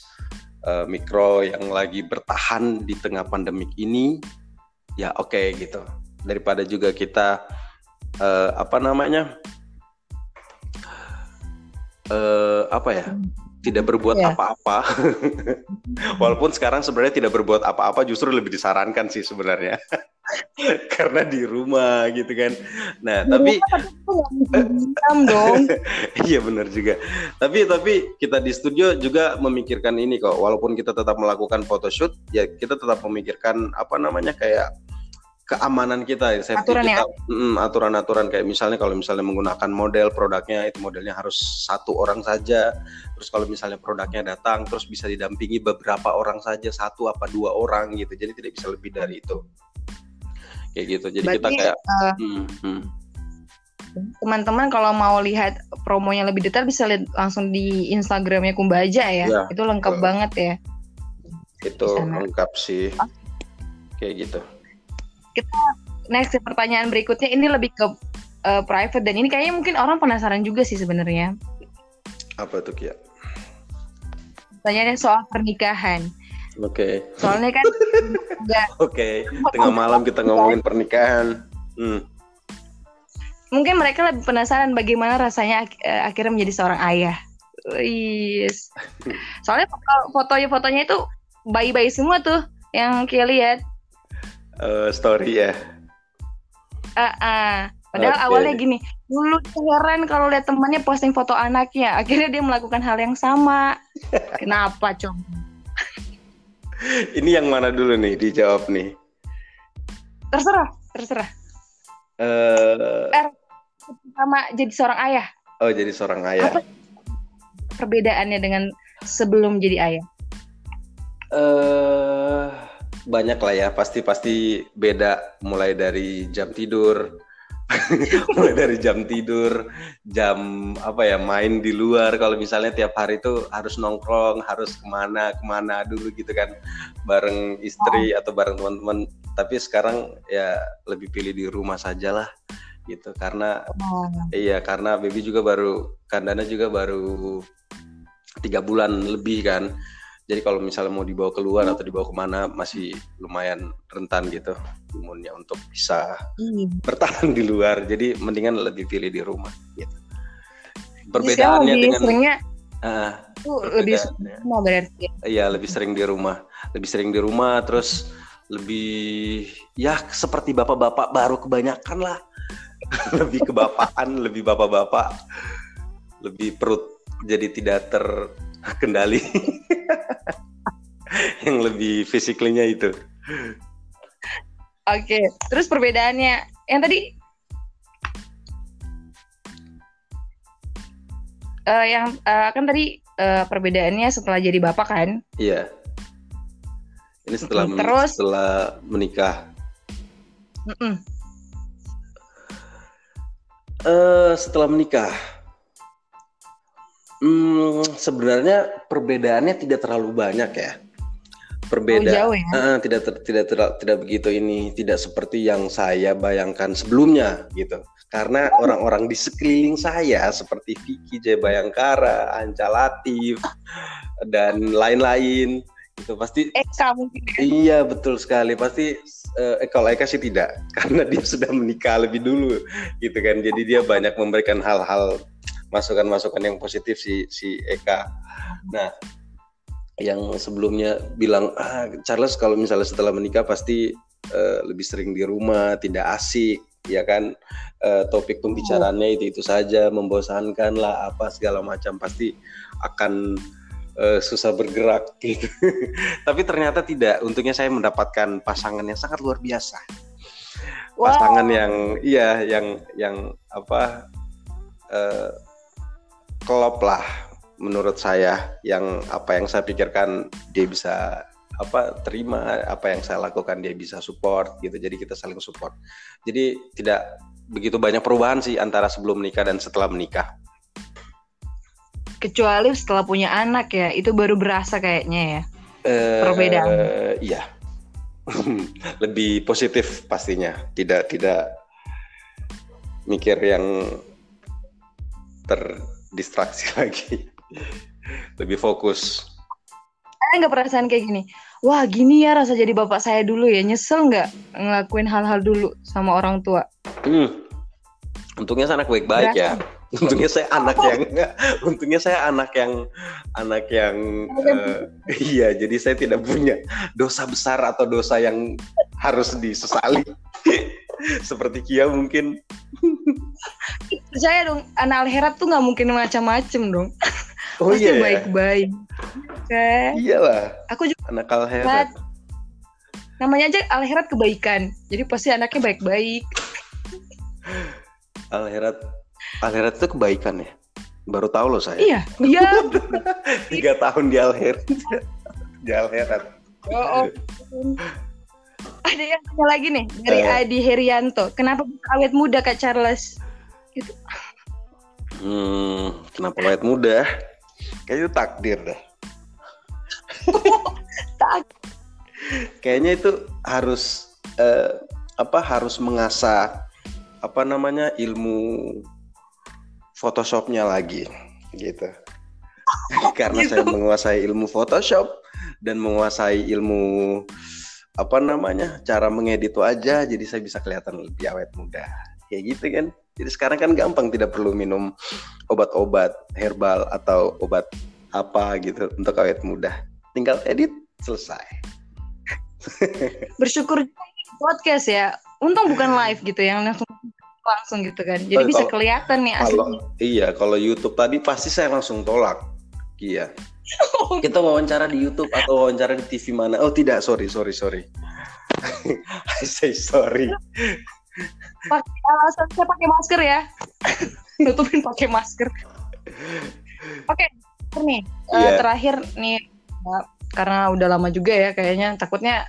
eh, mikro yang lagi bertahan di tengah pandemik ini ya oke gitu. Daripada juga kita eh, apa namanya eh, apa ya tidak berbuat Iya. apa-apa. Walaupun sekarang sebenarnya tidak berbuat apa-apa justru lebih disarankan sih sebenarnya. Karena di rumah gitu kan. Nah tapi Hitam dong. iya benar juga. Tapi tapi kita di studio juga memikirkan ini kok. Walaupun kita tetap melakukan photoshoot ya kita tetap memikirkan apa namanya kayak keamanan kita safety Aturan ya? kita Mm, aturan-aturan kayak misalnya kalau misalnya menggunakan model produknya itu modelnya harus satu orang saja terus kalau misalnya produknya datang terus bisa didampingi beberapa orang saja satu apa dua orang gitu jadi tidak bisa lebih dari itu kayak gitu jadi kita Berarti, kayak eh, hmm, hmm. teman-teman kalau mau lihat promonya lebih detail bisa lihat langsung di Instagramnya Kumbaja ya. Iya, Itu lengkap betul. banget ya. itu lengkap sih kayak gitu Next pertanyaan berikutnya ini lebih ke eh, private dan ini kayaknya mungkin orang penasaran juga sih sebenarnya. apa tuh Kia? Pertanyaannya soal pernikahan. Oke, Soalnya kan nggak oke. Tengah malam kita ngomongin pernikahan. Hmm. mungkin mereka lebih penasaran bagaimana rasanya ak- eh, akhirnya menjadi seorang ayah. Wis. Soalnya foto fotonya fotonya itu bayi-bayi semua tuh yang Kia lihat. Eh, story ya. Ah, ah. Padahal Oke. awalnya gini, dulu heran kalau lihat temannya posting foto anaknya, akhirnya dia melakukan hal yang sama. Kenapa, Cong? Ini yang mana dulu nih dijawab nih? Terserah, terserah. Eh, Sama jadi seorang ayah, oh jadi seorang ayah. Apa? perbedaannya dengan sebelum jadi ayah. eh banyak lah ya, pasti pasti beda mulai dari jam tidur, mulai dari jam tidur, jam apa ya main di luar. Kalau misalnya tiap hari itu harus nongkrong, harus ke mana ke mana dulu gitu kan, bareng istri atau bareng teman-teman. Tapi sekarang ya lebih pilih di rumah saja lah, gitu. Karena Iya, karena baby juga baru, kandana juga baru tiga bulan lebih kan. Jadi kalau misalnya mau dibawa keluar atau dibawa ke mana masih lumayan rentan gitu imunnya untuk bisa Iya. bertahan di luar. Jadi mendingan lebih pilih di rumah. Gitu. Perbedaannya lebih dengan, seringnya tuh lebih semua berarti. iya lebih sering di rumah, lebih sering di rumah, terus lebih ya seperti bapak-bapak baru kebanyakan lah, lebih kebapaan, lebih bapak-bapak, lebih perut jadi tidak terkendali, yang lebih fisiklinya itu. Oke, terus perbedaannya yang tadi eh, yang eh, kan tadi eh, perbedaannya setelah jadi bapak kan? Iya. Ini setelah Mm, men- terus? setelah menikah. Mm-mm. Eh setelah menikah, hmm, sebenarnya perbedaannya tidak terlalu banyak ya. Perbedaan Oh, jauh ya? Eh, tidak ter- tidak tidak tidak begitu ini, tidak seperti yang saya bayangkan sebelumnya gitu. Karena orang-orang di sekeliling saya seperti Vicky J Bayangkara, Anca Latif dan lain-lain itu pasti Eka mungkin ya? Iya betul sekali pasti eh, kalau Eka sih tidak karena dia sudah menikah lebih dulu gitu kan jadi dia banyak memberikan hal-hal masukan-masukan yang positif si si Eka. Nah yang sebelumnya bilang ah Charles kalau misalnya setelah menikah pasti eh, lebih sering di rumah tidak asik ya kan Eh, topik pembicaraannya itu itu saja membosankan lah apa segala macam pasti akan eh, susah bergerak gitu. Tapi ternyata tidak. Untungnya saya mendapatkan pasangan yang sangat luar biasa. Wow. Pasangan yang iya yang yang apa eh, klop lah menurut saya yang apa yang saya pikirkan dia bisa apa terima apa yang saya lakukan dia bisa support gitu jadi kita saling support jadi tidak begitu banyak perubahan sih antara sebelum menikah dan setelah menikah Kecuali setelah punya anak ya, itu baru berasa kayaknya ya. Perbedaan. iya. Lebih positif pastinya. Tidak tidak mikir yang terdistraksi lagi. Lebih fokus. Saya nggak perasaan kayak gini. Wah gini ya rasa jadi bapak saya dulu ya. Nyesel nggak ngelakuin hal-hal dulu sama orang tua? Hmm. Untungnya saya anak baik-baik ya. Untungnya saya anak yang untungnya saya anak yang anak yang eh, iya jadi saya tidak punya dosa besar atau dosa yang harus disesali. Seperti Kia mungkin Percaya dong, anak alherat tuh nggak mungkin macam-macam dong. Oh Pasti iya ya. baik-baik. Oke. Iyalah, Aku juga anak alherat. namanya aja alherat kebaikan. Jadi pasti anaknya baik-baik. Alherat Alherat itu kebaikan ya. Baru tahu loh saya. Iya, iya. Tiga tahun di Alherat. di Alherat. Oh, oh. Ada yang tanya lagi nih dari Eh. Adi Herianto. Kenapa awet muda Kak Charles? Gitu. Hmm, kenapa awet muda? Kayaknya itu takdir dah. Tak. Kayaknya itu harus eh, apa harus mengasah apa namanya ilmu Photoshopnya lagi gitu. Karena saya menguasai ilmu Photoshop dan menguasai ilmu apa namanya cara mengedit wajah, jadi saya bisa kelihatan lebih awet muda. Kayak gitu kan? Jadi sekarang kan gampang tidak perlu minum obat-obat herbal atau obat apa gitu untuk awet muda. Tinggal edit selesai. Bersyukur podcast ya. Untung bukan live gitu yang langsung langsung gitu kan. Jadi oh, bisa kalau, kelihatan nih aslinya. Kalau, iya, kalau YouTube tadi pasti saya langsung tolak. Iya. Kita wawancara di YouTube atau wawancara di TV mana? Oh tidak, sorry, sorry, sorry. I say sorry pakai alasan saya pakai masker ya. Nutupin pakai masker. Oke okay, nih. Yeah. uh, iya. terakhir nih uh, karena udah lama juga ya kayaknya. Takutnya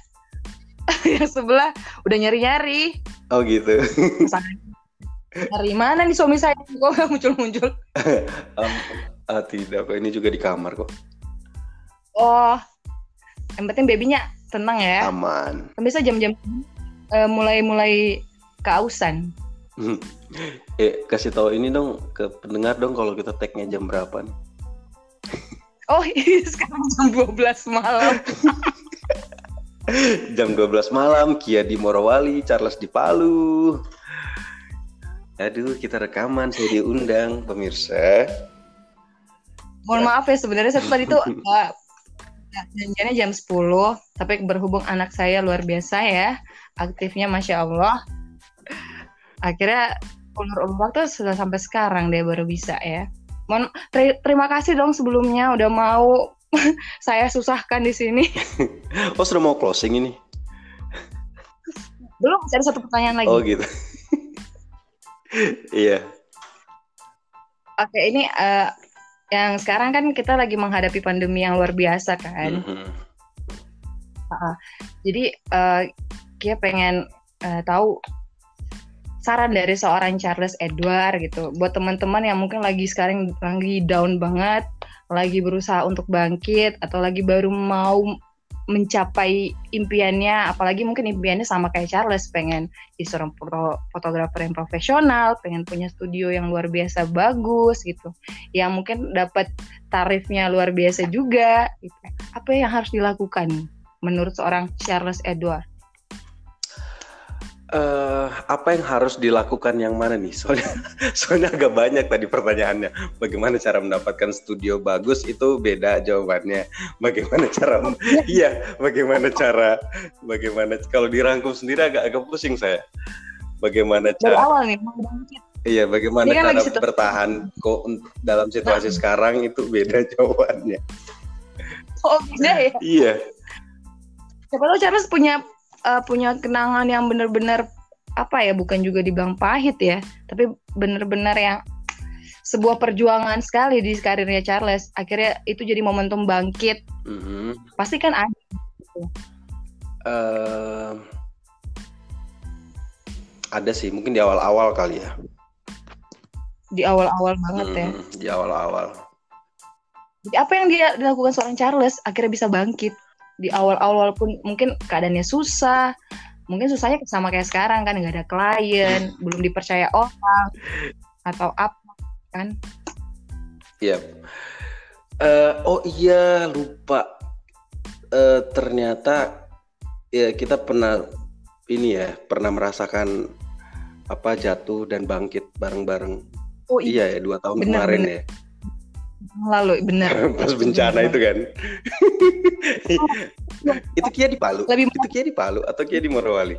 yang sebelah udah nyari nyari oh gitu. Nyari mana nih suami saya? Kok nggak muncul muncul um, uh, tidak kok ini juga di kamar kok. Oh yang penting babynya tenang ya. Aman. Bisa jam-jam uh, mulai mulai keausan. eh, kasih tahu ini dong ke pendengar dong kalau kita tagnya jam berapa nih. Oh, ini sekarang jam 12 malam. jam 12 malam, Kia di Morowali, Charles di Palu. Aduh, kita rekaman, saya diundang, pemirsa. Mohon maaf ya, sebenarnya saya tadi tuh uh, janjiannya jam 10, tapi berhubung anak saya luar biasa ya, aktifnya Masya Allah akhirnya ulur-ulur waktu sudah sampai sekarang dia baru bisa ya Mohon ter terima kasih dong sebelumnya udah mau saya susahkan di sini. oh sudah mau closing ini? Belum, ada satu pertanyaan lagi. Oh gitu. Iya. Oke, ini uh, yang sekarang kan kita lagi menghadapi pandemi yang luar biasa kan. Mm -hmm. uh, jadi uh, kita pengen uh, tahu saran dari seorang Charles Edward gitu buat teman-teman yang mungkin lagi sekarang lagi down banget, lagi berusaha untuk bangkit atau lagi baru mau mencapai impiannya, apalagi mungkin impiannya sama kayak Charles, pengen jadi seorang fotografer yang profesional, pengen punya studio yang luar biasa bagus gitu, yang mungkin dapat tarifnya luar biasa juga. Gitu. Apa yang harus dilakukan menurut seorang Charles Edward? Uh, apa yang harus dilakukan yang mana nih? Soalnya, soalnya agak banyak tadi pertanyaannya. Bagaimana cara mendapatkan studio bagus itu beda jawabannya. Bagaimana cara, iya, bagaimana cara, bagaimana kalau dirangkum sendiri agak agak pusing saya. Bagaimana cara? Dari awal nih, Iya, bagaimana kan cara bertahan kok dalam situasi nah. sekarang itu beda jawabannya. Oh beda ya? iya. Siapa tahu Charles punya uh, punya kenangan yang benar-benar apa ya bukan juga dibilang pahit ya tapi benar-benar yang sebuah perjuangan sekali di karirnya Charles. Akhirnya itu jadi momentum bangkit. Mm-hmm. pasti kan ada uh, ada sih mungkin di awal-awal kali ya. Di awal-awal banget hmm, ya di awal-awal. Jadi apa yang dia dilakukan seorang Charles akhirnya bisa bangkit di awal-awal pun mungkin keadaannya susah mungkin susahnya sama kayak sekarang kan nggak ada klien belum dipercaya orang atau apa kan Iya. Uh, oh iya lupa. Uh, ternyata ya kita pernah ini ya pernah merasakan apa jatuh dan bangkit bareng-bareng. Oh iya, iya ya dua tahun bener, kemarin bener. ya lalu benar. Pas bencana itu kan. Itu Kia di Palu? Lebih itu Kia di Palu atau Kia di Morowali?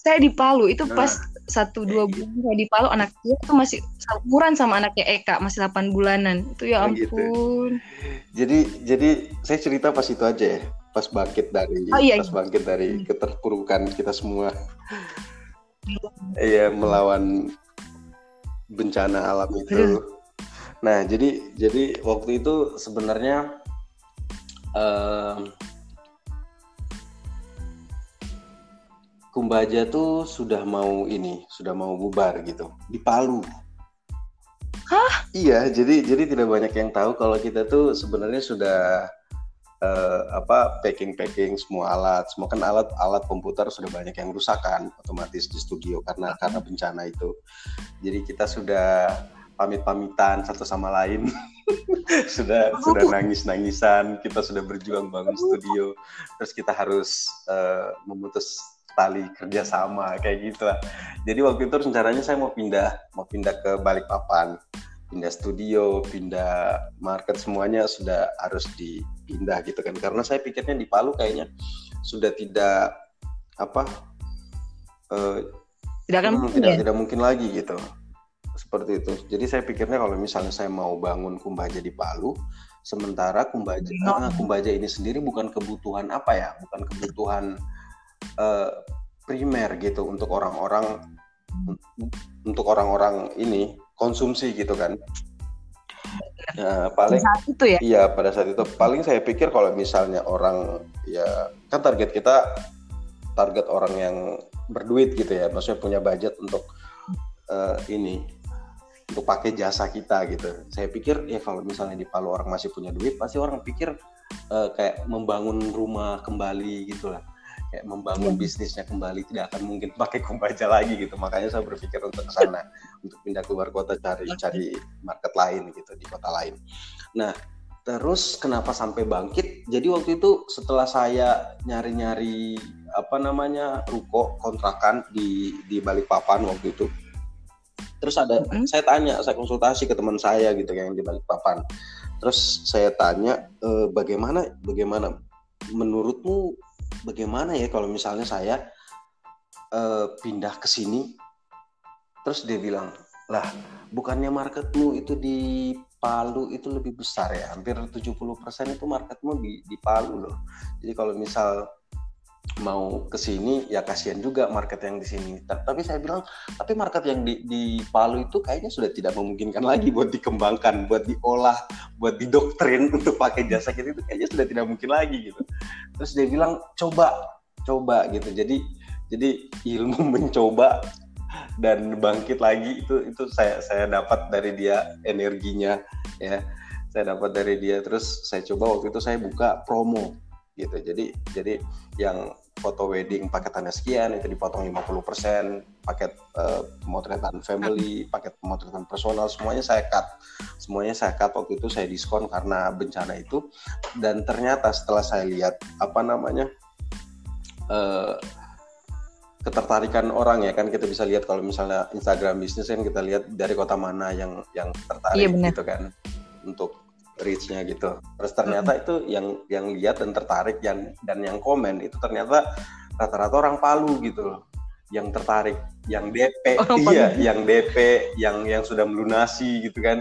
Saya di Palu. Itu nah. pas satu dua bulan saya di Palu anak Kia itu masih umuran sama anaknya Eka masih 8 bulanan. Itu ya oh, gitu. ampun. Gitu. jadi jadi saya cerita pas itu aja ya pas bangkit dari oh, iya, pas iya. bangkit dari keterpurukan kita semua. Iya. Melawan bencana alam itu Nah, jadi jadi waktu itu sebenarnya um, Kumbaja tuh sudah mau ini, sudah mau bubar gitu di Palu. Hah? Iya, jadi jadi tidak banyak yang tahu kalau kita tuh sebenarnya sudah uh, apa packing packing semua alat, semua kan alat alat komputer sudah banyak yang rusak kan otomatis di studio karena karena bencana itu. Jadi kita sudah pamit-pamitan satu sama lain. sudah sudah nangis-nangisan, kita sudah berjuang bangun studio. Terus kita harus uh, memutus tali kerjasama kayak gitu lah. Jadi waktu itu rencananya saya mau pindah mau pindah ke Balikpapan, pindah studio, pindah market semuanya sudah harus dipindah gitu kan. Karena saya pikirnya di Palu kayaknya sudah tidak apa uh, tidak akan hmm, tidak, ya? tidak mungkin lagi gitu seperti itu. Jadi saya pikirnya kalau misalnya saya mau bangun Kumbaja di Palu, sementara Kumbaja no. ah, Kumbaja ini sendiri bukan kebutuhan apa ya, bukan kebutuhan uh, primer gitu untuk orang-orang untuk orang-orang ini konsumsi gitu kan. Ya, paling saat itu ya. Iya, pada saat itu paling saya pikir kalau misalnya orang ya kan target kita target orang yang berduit gitu ya, maksudnya punya budget untuk uh, ini untuk pakai jasa kita gitu. Saya pikir ya kalau misalnya di Palu orang masih punya duit, pasti orang pikir uh, kayak membangun rumah kembali gitu lah. Kayak membangun yeah. bisnisnya kembali tidak akan mungkin pakai kumbaja lagi gitu. Makanya saya berpikir untuk ke sana, untuk pindah keluar kota cari cari market lain gitu di kota lain. Nah, terus kenapa sampai bangkit? Jadi waktu itu setelah saya nyari-nyari apa namanya ruko kontrakan di di Balikpapan waktu itu terus ada mm-hmm. saya tanya saya konsultasi ke teman saya gitu yang di balik papan. Terus saya tanya e, bagaimana bagaimana menurutmu bagaimana ya kalau misalnya saya e, pindah ke sini? Terus dia bilang lah bukannya marketmu itu di Palu itu lebih besar ya? Hampir 70% itu marketmu di di Palu loh. Jadi kalau misal mau ke sini ya kasihan juga market yang di sini. Tapi saya bilang tapi market yang di, di Palu itu kayaknya sudah tidak memungkinkan lagi buat dikembangkan, buat diolah, buat didoktrin untuk pakai jasa kita itu kayaknya sudah tidak mungkin lagi gitu. Terus dia bilang coba, coba gitu. Jadi jadi ilmu mencoba dan bangkit lagi itu itu saya saya dapat dari dia energinya ya. Saya dapat dari dia terus saya coba waktu itu saya buka promo gitu. Jadi jadi yang foto wedding paketannya sekian itu dipotong 50%, paket uh, pemotretan family, paket pemotretan personal semuanya saya cut. Semuanya saya cut waktu itu saya diskon karena bencana itu dan ternyata setelah saya lihat apa namanya uh, ketertarikan orang ya kan kita bisa lihat kalau misalnya Instagram bisnis kan kita lihat dari kota mana yang yang tertarik iya, gitu kan untuk reach-nya gitu. Terus ternyata hmm. itu yang yang lihat dan tertarik yang dan yang komen itu ternyata rata-rata orang Palu gitu loh. Yang tertarik, yang DP, orang iya, Palu. yang DP, yang yang sudah melunasi gitu kan.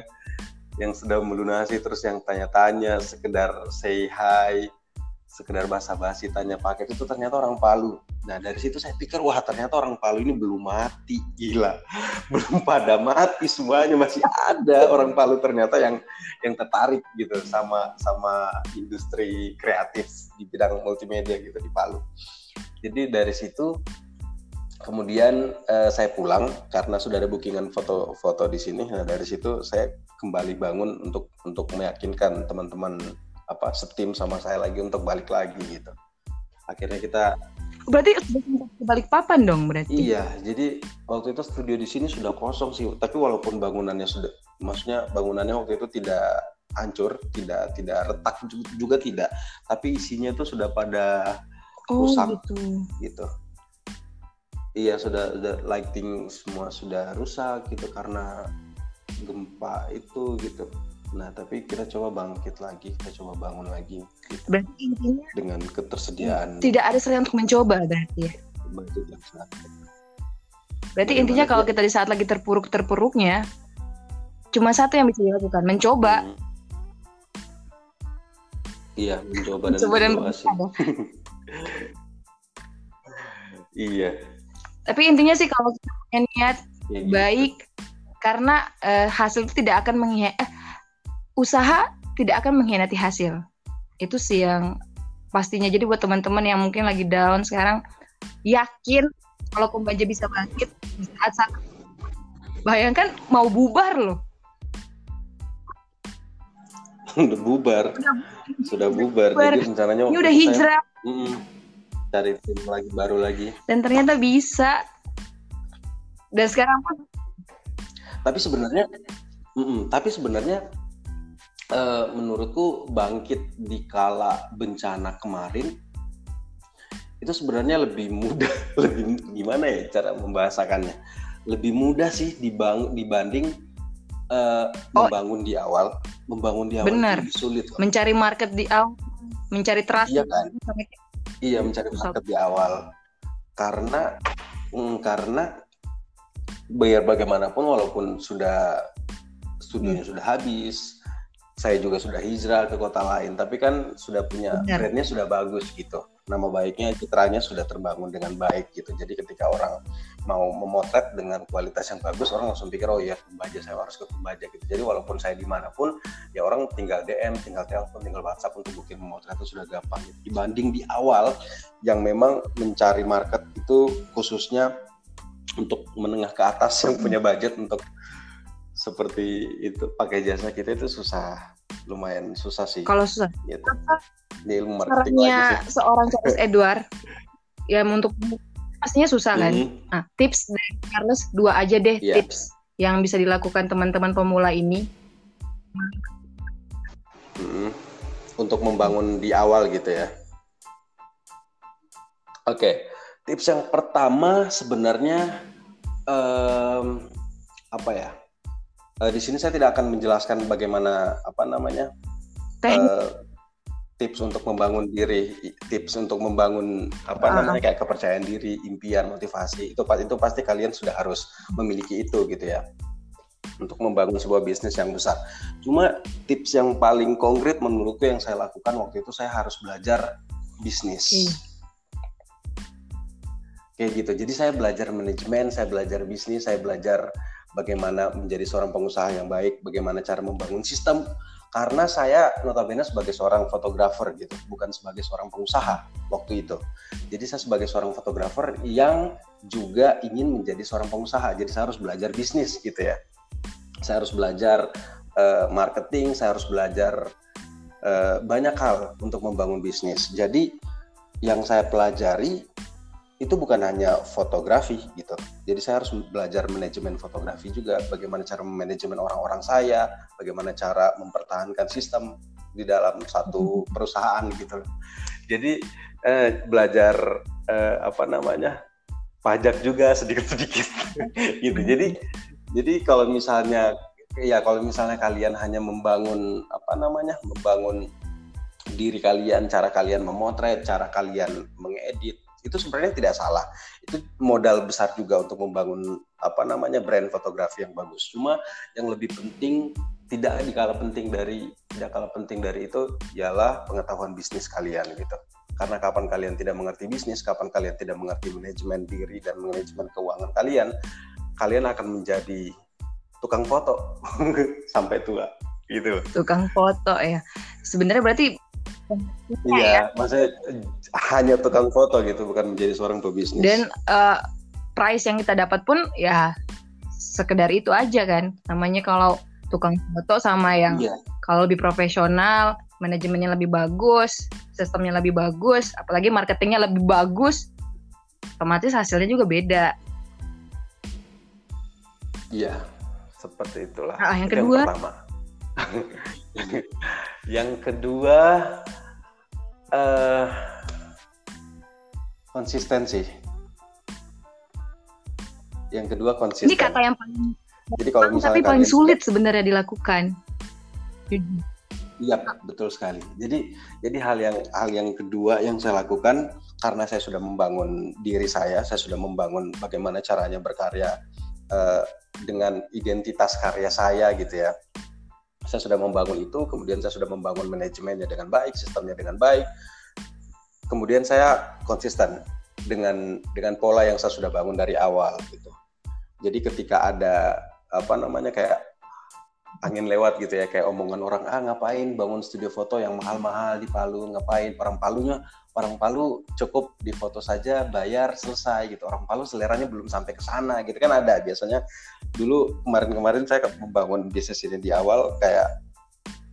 Yang sudah melunasi terus yang tanya-tanya sekedar say hi, sekedar basa-basi tanya paket itu ternyata orang Palu. Nah dari situ saya pikir wah ternyata orang Palu ini belum mati gila, belum pada mati semuanya masih ada orang Palu ternyata yang yang tertarik gitu sama sama industri kreatif di bidang multimedia gitu di Palu. Jadi dari situ kemudian eh, saya pulang karena sudah ada bookingan foto-foto di sini. Nah dari situ saya kembali bangun untuk untuk meyakinkan teman-teman apa setim sama saya lagi untuk balik lagi gitu. Akhirnya kita berarti balik papan dong berarti? Iya jadi waktu itu studio di sini sudah kosong sih tapi walaupun bangunannya sudah maksudnya bangunannya waktu itu tidak hancur tidak tidak retak juga tidak tapi isinya itu sudah pada oh, rusak gitu. gitu. Iya sudah, sudah lighting semua sudah rusak gitu karena gempa itu gitu Nah, tapi kita coba bangkit lagi, kita coba bangun lagi. Gitu. Berarti intinya dengan ketersediaan. Tidak ada selain untuk mencoba berarti ya. Berarti Bagaimana intinya kalau kita di saat lagi terpuruk-terpuruknya, cuma satu yang bisa dilakukan, mencoba. Hmm. Iya, mencoba dan mencoba dan iya. Tapi intinya sih kalau kita punya niat ya, gitu. baik, karena uh, hasil itu tidak akan mengkhianati eh, usaha tidak akan mengkhianati hasil. Itu sih yang pastinya. Jadi buat teman-teman yang mungkin lagi down sekarang, yakin kalau pembaca bisa bangkit di saat saat bayangkan mau bubar loh. udah bubar. Sudah, bubar. bubar. Jadi rencananya Ini udah hijrah. Saya, mm, cari tim lagi baru lagi. Dan ternyata bisa. Dan sekarang pun. Tapi sebenarnya, mm -mm, tapi sebenarnya uh, menurutku bangkit di kala bencana kemarin itu sebenarnya lebih mudah lebih gimana ya cara membahasakannya lebih mudah sih dibang dibanding uh, oh. membangun di awal membangun di awal Benar. lebih sulit kok. mencari market di awal mencari trust iya kan iya mencari market di awal karena mm, karena biar bagaimanapun walaupun sudah studionya hmm. sudah habis saya juga sudah hijrah ke kota lain tapi kan sudah punya brandnya sudah bagus gitu. Nama baiknya citranya sudah terbangun dengan baik gitu. Jadi ketika orang mau memotret dengan kualitas yang bagus orang langsung pikir oh iya Kumbaja saya harus ke Kumbaja gitu. Jadi walaupun saya di mana pun ya orang tinggal DM tinggal telepon tinggal WhatsApp untuk booking memotret itu sudah gampang. Gitu. dibanding di awal yang memang mencari market itu khususnya untuk menengah ke atas yang punya budget untuk seperti itu pakai jasa kita itu susah lumayan susah sih kalau susah gitu. di ilmu marketing seorang Charles Edward ya untuk pastinya susah kan. Mm. Nah, tips dari Charles dua aja deh yeah. tips yang bisa dilakukan teman-teman pemula ini. Mm. Untuk membangun di awal gitu ya. Oke, okay. tips yang pertama sebenarnya um, apa ya? Uh, di sini saya tidak akan menjelaskan bagaimana apa namanya. Uh, tips untuk membangun diri, tips untuk membangun apa uh. namanya kayak kepercayaan diri, impian, motivasi itu itu pasti kalian sudah harus memiliki itu gitu ya untuk membangun sebuah bisnis yang besar. Cuma tips yang paling konkret menurutku yang saya lakukan waktu itu saya harus belajar bisnis. Hmm. Kayak gitu. Jadi saya belajar manajemen, saya belajar bisnis, saya belajar bagaimana menjadi seorang pengusaha yang baik, bagaimana cara membangun sistem karena saya notabene sebagai seorang fotografer gitu, bukan sebagai seorang pengusaha waktu itu. Jadi saya sebagai seorang fotografer yang juga ingin menjadi seorang pengusaha. Jadi saya harus belajar bisnis gitu ya. Saya harus belajar uh, marketing, saya harus belajar uh, banyak hal untuk membangun bisnis. Jadi yang saya pelajari itu bukan hanya fotografi gitu. Jadi saya harus belajar manajemen fotografi juga, bagaimana cara manajemen orang-orang saya, bagaimana cara mempertahankan sistem di dalam satu hmm. perusahaan gitu. Jadi eh, belajar eh, apa namanya pajak juga sedikit-sedikit gitu. Jadi jadi kalau misalnya ya kalau misalnya kalian hanya membangun apa namanya membangun diri kalian, cara kalian memotret, cara kalian mengedit itu sebenarnya tidak salah. Itu modal besar juga untuk membangun apa namanya brand fotografi yang bagus. Cuma yang lebih penting tidak dikala penting dari tidak kalah penting dari itu ialah pengetahuan bisnis kalian gitu. Karena kapan kalian tidak mengerti bisnis kapan kalian tidak mengerti manajemen diri dan manajemen keuangan kalian kalian akan menjadi tukang foto sampai tua gitu. Tukang foto ya. Sebenarnya berarti Iya, ya. maksudnya hanya tukang foto gitu, bukan menjadi seorang pebisnis. Dan uh, price yang kita dapat pun ya sekedar itu aja kan. Namanya kalau tukang foto sama yang yeah. kalau lebih profesional, manajemennya lebih bagus, sistemnya lebih bagus, apalagi marketingnya lebih bagus, otomatis hasilnya juga beda. Iya, seperti itulah. Nah, yang kedua. Yang pertama. yang kedua uh, konsistensi. Yang kedua konsisten. Ini kata yang paling jadi kalau misalnya tapi paling sulit sebenarnya dilakukan. Iya betul sekali. Jadi jadi hal yang hal yang kedua yang saya lakukan karena saya sudah membangun diri saya, saya sudah membangun bagaimana caranya berkarya uh, dengan identitas karya saya gitu ya saya sudah membangun itu, kemudian saya sudah membangun manajemennya dengan baik, sistemnya dengan baik. Kemudian saya konsisten dengan dengan pola yang saya sudah bangun dari awal gitu. Jadi ketika ada apa namanya kayak angin lewat gitu ya kayak omongan orang ah ngapain bangun studio foto yang mahal-mahal di Palu? Ngapain? Orang Palunya orang Palu cukup di foto saja bayar selesai gitu. Orang Palu seleranya belum sampai ke sana gitu. Kan ada biasanya dulu kemarin-kemarin saya membangun bisnis ini di awal kayak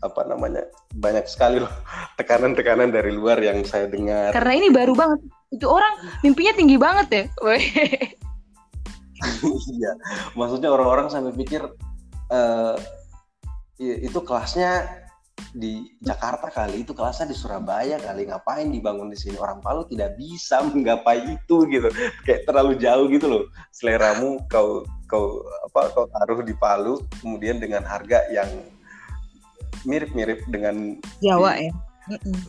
apa namanya banyak sekali loh tekanan-tekanan dari luar yang saya dengar. Karena ini baru banget itu orang mimpinya tinggi banget ya. Iya maksudnya orang-orang sampai pikir uh, itu kelasnya di Jakarta kali itu kelasnya di Surabaya kali. Ngapain dibangun di sini? Orang Palu tidak bisa menggapai itu gitu. Kayak terlalu jauh gitu loh. Seleramu kau kau apa kau taruh di Palu kemudian dengan harga yang mirip-mirip dengan Jawa ya?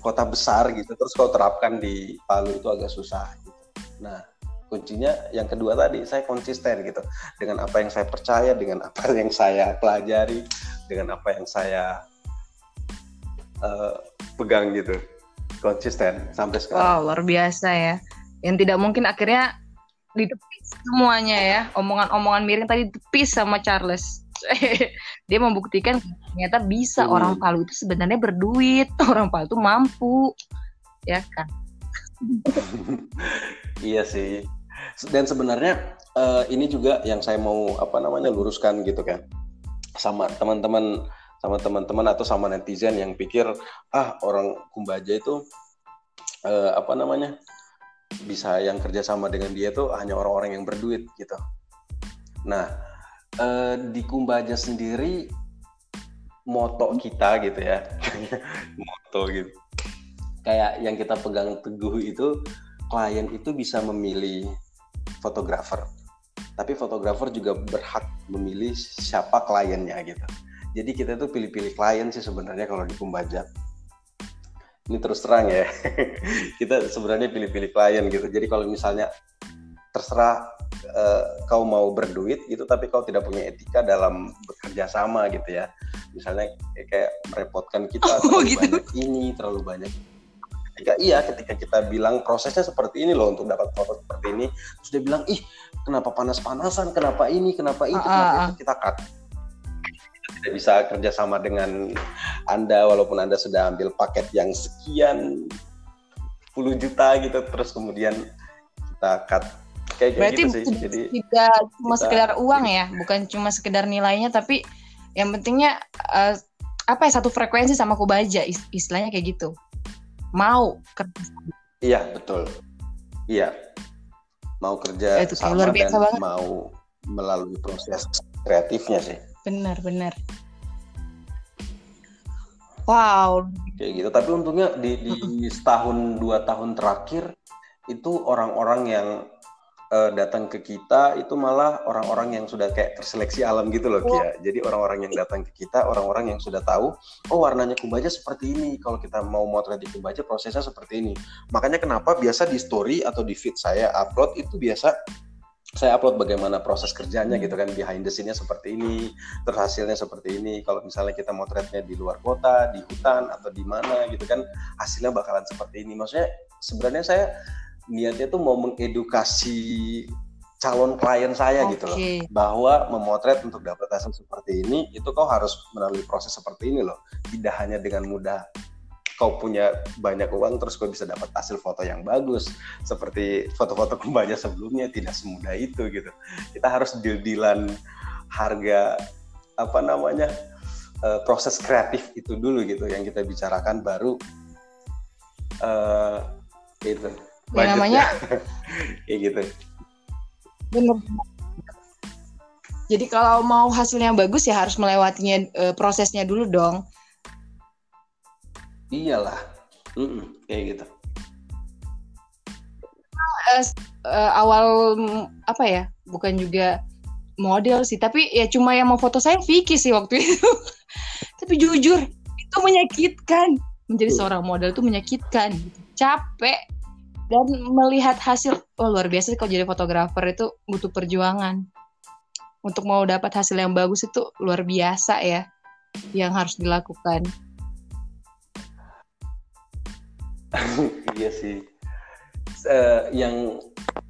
Kota besar gitu. Terus kau terapkan di Palu itu agak susah gitu. Nah kuncinya yang kedua tadi saya konsisten gitu dengan apa yang saya percaya dengan apa yang saya pelajari dengan apa yang saya uh, pegang gitu konsisten sampai sekarang. Wow luar biasa ya. Yang tidak mungkin akhirnya ditepis semuanya ya. Omongan-omongan miring tadi ditepis sama Charles. Dia membuktikan ternyata bisa hmm. orang Palu itu sebenarnya berduit, orang Palu itu mampu, ya kan? iya sih. Dan sebenarnya uh, ini juga yang saya mau apa namanya luruskan gitu kan sama teman-teman sama teman-teman atau sama netizen yang pikir ah orang Kumbaja itu eh, apa namanya bisa yang kerja sama dengan dia tuh hanya orang-orang yang berduit gitu. Nah eh, di Kumbaja sendiri moto kita gitu ya moto gitu kayak yang kita pegang teguh itu klien itu bisa memilih fotografer. Tapi fotografer juga berhak memilih siapa kliennya gitu. Jadi kita tuh pilih-pilih klien sih sebenarnya kalau di Pembajak. Ini terus terang ya. Kita sebenarnya pilih-pilih klien gitu. Jadi kalau misalnya terserah uh, kau mau berduit gitu tapi kau tidak punya etika dalam bekerja sama gitu ya. Misalnya kayak merepotkan kita oh, terlalu gitu? banyak ini terlalu banyak ketika iya ketika kita bilang prosesnya seperti ini loh untuk dapat foto seperti ini sudah bilang ih kenapa panas-panasan? Kenapa ini? Kenapa itu uh, kenapa itu? kita cut. Tidak bisa kerjasama dengan Anda walaupun Anda sudah ambil paket yang sekian puluh juta gitu terus kemudian kita cut. Kayak Berarti gitu sih. Jadi tidak cuma kita, sekedar uang ya, bukan cuma sekedar nilainya tapi yang pentingnya uh, apa ya satu frekuensi sama Kubaja istilahnya kayak gitu. Mau kerja. Iya, betul. Iya. Mau kerja Itu sama luar biasa dan banget. mau melalui proses kreatifnya sih benar benar wow kayak gitu tapi untungnya di, di setahun dua tahun terakhir itu orang-orang yang uh, datang ke kita itu malah orang-orang yang sudah kayak terseleksi alam gitu loh Kia. Jadi orang-orang yang datang ke kita orang-orang yang sudah tahu oh warnanya kumbaja seperti ini. Kalau kita mau motret di kumbaja prosesnya seperti ini. Makanya kenapa biasa di story atau di feed saya upload itu biasa saya upload bagaimana proses kerjanya gitu kan behind the scene-nya seperti ini terus hasilnya seperti ini kalau misalnya kita motretnya di luar kota di hutan atau di mana gitu kan hasilnya bakalan seperti ini maksudnya sebenarnya saya niatnya tuh mau mengedukasi calon klien saya okay. gitu loh. Bahwa memotret untuk dapat hasil seperti ini itu kau harus melalui proses seperti ini loh. Tidak hanya dengan mudah kau punya banyak uang terus kau bisa dapat hasil foto yang bagus. Seperti foto-foto kembanya sebelumnya tidak semudah itu gitu. Kita harus deal-dealan harga apa namanya uh, proses kreatif itu dulu gitu yang kita bicarakan baru uh, itu ya, namanya kayak gitu. Benar jadi kalau mau hasilnya bagus ya harus melewatinya uh, prosesnya dulu dong. Iyalah. Mm -mm, kayak gitu. Uh, uh, awal apa ya bukan juga model sih tapi ya cuma yang mau foto saya Vicky sih waktu itu. Tapi jujur itu menyakitkan. Menjadi seorang model itu menyakitkan. Capek dan melihat hasil oh luar biasa kalau jadi fotografer itu butuh perjuangan. Untuk mau dapat hasil yang bagus itu luar biasa ya yang harus dilakukan. Iya sih. Uh, yang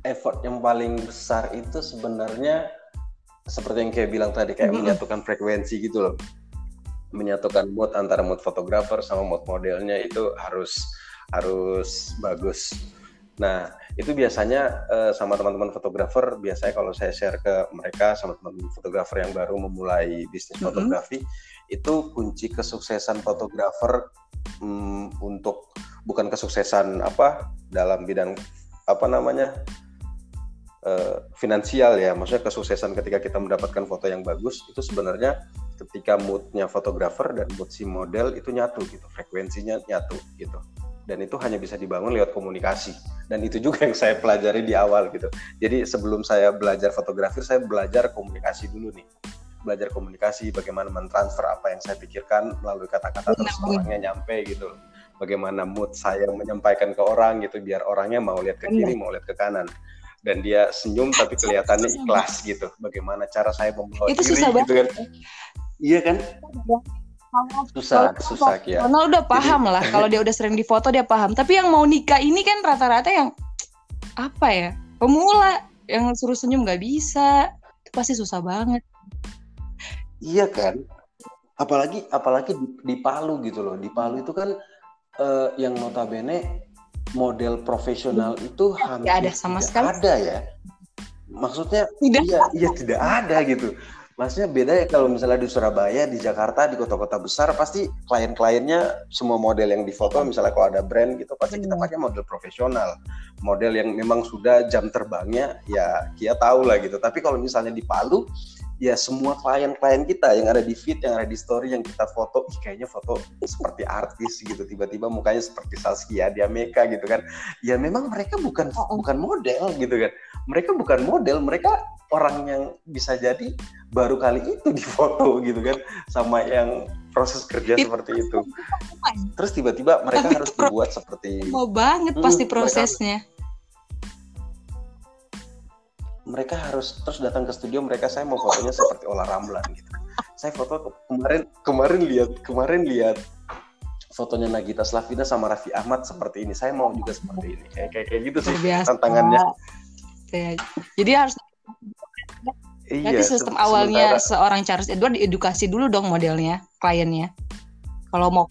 effort yang paling besar itu sebenarnya seperti yang kayak bilang tadi kayak mm -hmm. menyatukan frekuensi gitu loh. Menyatukan mood antara mood fotografer sama mood modelnya itu harus harus bagus nah itu biasanya uh, sama teman-teman fotografer biasanya kalau saya share ke mereka sama teman-teman fotografer yang baru memulai bisnis mm -hmm. fotografi itu kunci kesuksesan fotografer um, untuk bukan kesuksesan apa dalam bidang apa namanya uh, finansial ya maksudnya kesuksesan ketika kita mendapatkan foto yang bagus itu sebenarnya ketika moodnya fotografer dan mood si model itu nyatu gitu frekuensinya nyatu gitu dan itu hanya bisa dibangun lewat komunikasi. Dan itu juga yang saya pelajari di awal gitu. Jadi sebelum saya belajar fotografi saya belajar komunikasi dulu nih. Belajar komunikasi bagaimana mentransfer apa yang saya pikirkan melalui kata-kata terus orangnya nyampe gitu. Bagaimana mood saya menyampaikan ke orang gitu biar orangnya mau lihat ke kiri mau lihat ke kanan. Dan dia senyum tapi kelihatannya ikhlas gitu. Bagaimana cara saya membawa itu susah gitu kan? iya kan susah susah ya. Karena udah paham Jadi, lah kalau dia udah sering difoto dia paham. Tapi yang mau nikah ini kan rata-rata yang apa ya pemula yang suruh senyum nggak bisa. Itu pasti susah banget. Iya kan? Apalagi apalagi di, di Palu gitu loh. Di Palu itu kan uh, yang notabene model profesional itu hampir tidak ada sama tidak sekali. ada ya. Maksudnya tidak. iya iya tidak ada gitu Maksudnya beda ya kalau misalnya di Surabaya, di Jakarta, di kota-kota besar pasti klien-kliennya semua model yang difoto misalnya kalau ada brand gitu pasti kita pakai model profesional. Model yang memang sudah jam terbangnya ya kita tahu lah gitu. Tapi kalau misalnya di Palu ya semua klien-klien kita yang ada di feed, yang ada di story yang kita foto, ih kayaknya foto seperti artis gitu. Tiba-tiba mukanya seperti Saskia Diameka gitu kan. Ya memang mereka bukan bukan model gitu kan. Mereka bukan model, mereka orang yang bisa jadi baru kali itu difoto gitu kan sama yang proses kerja seperti itu. Terus tiba-tiba mereka harus dibuat seperti mau banget pasti prosesnya. Mereka, mereka harus terus datang ke studio mereka saya mau fotonya seperti olah ramlan gitu. Saya foto kemarin kemarin lihat kemarin lihat fotonya Nagita Slavina sama Raffi Ahmad seperti ini. Saya mau juga seperti ini. Kayak kayak, kayak gitu sih tantangannya. Jadi harus Iya, Berarti sistem awalnya sementara... seorang Charles Edward diedukasi dulu dong modelnya, kliennya. Kalau mau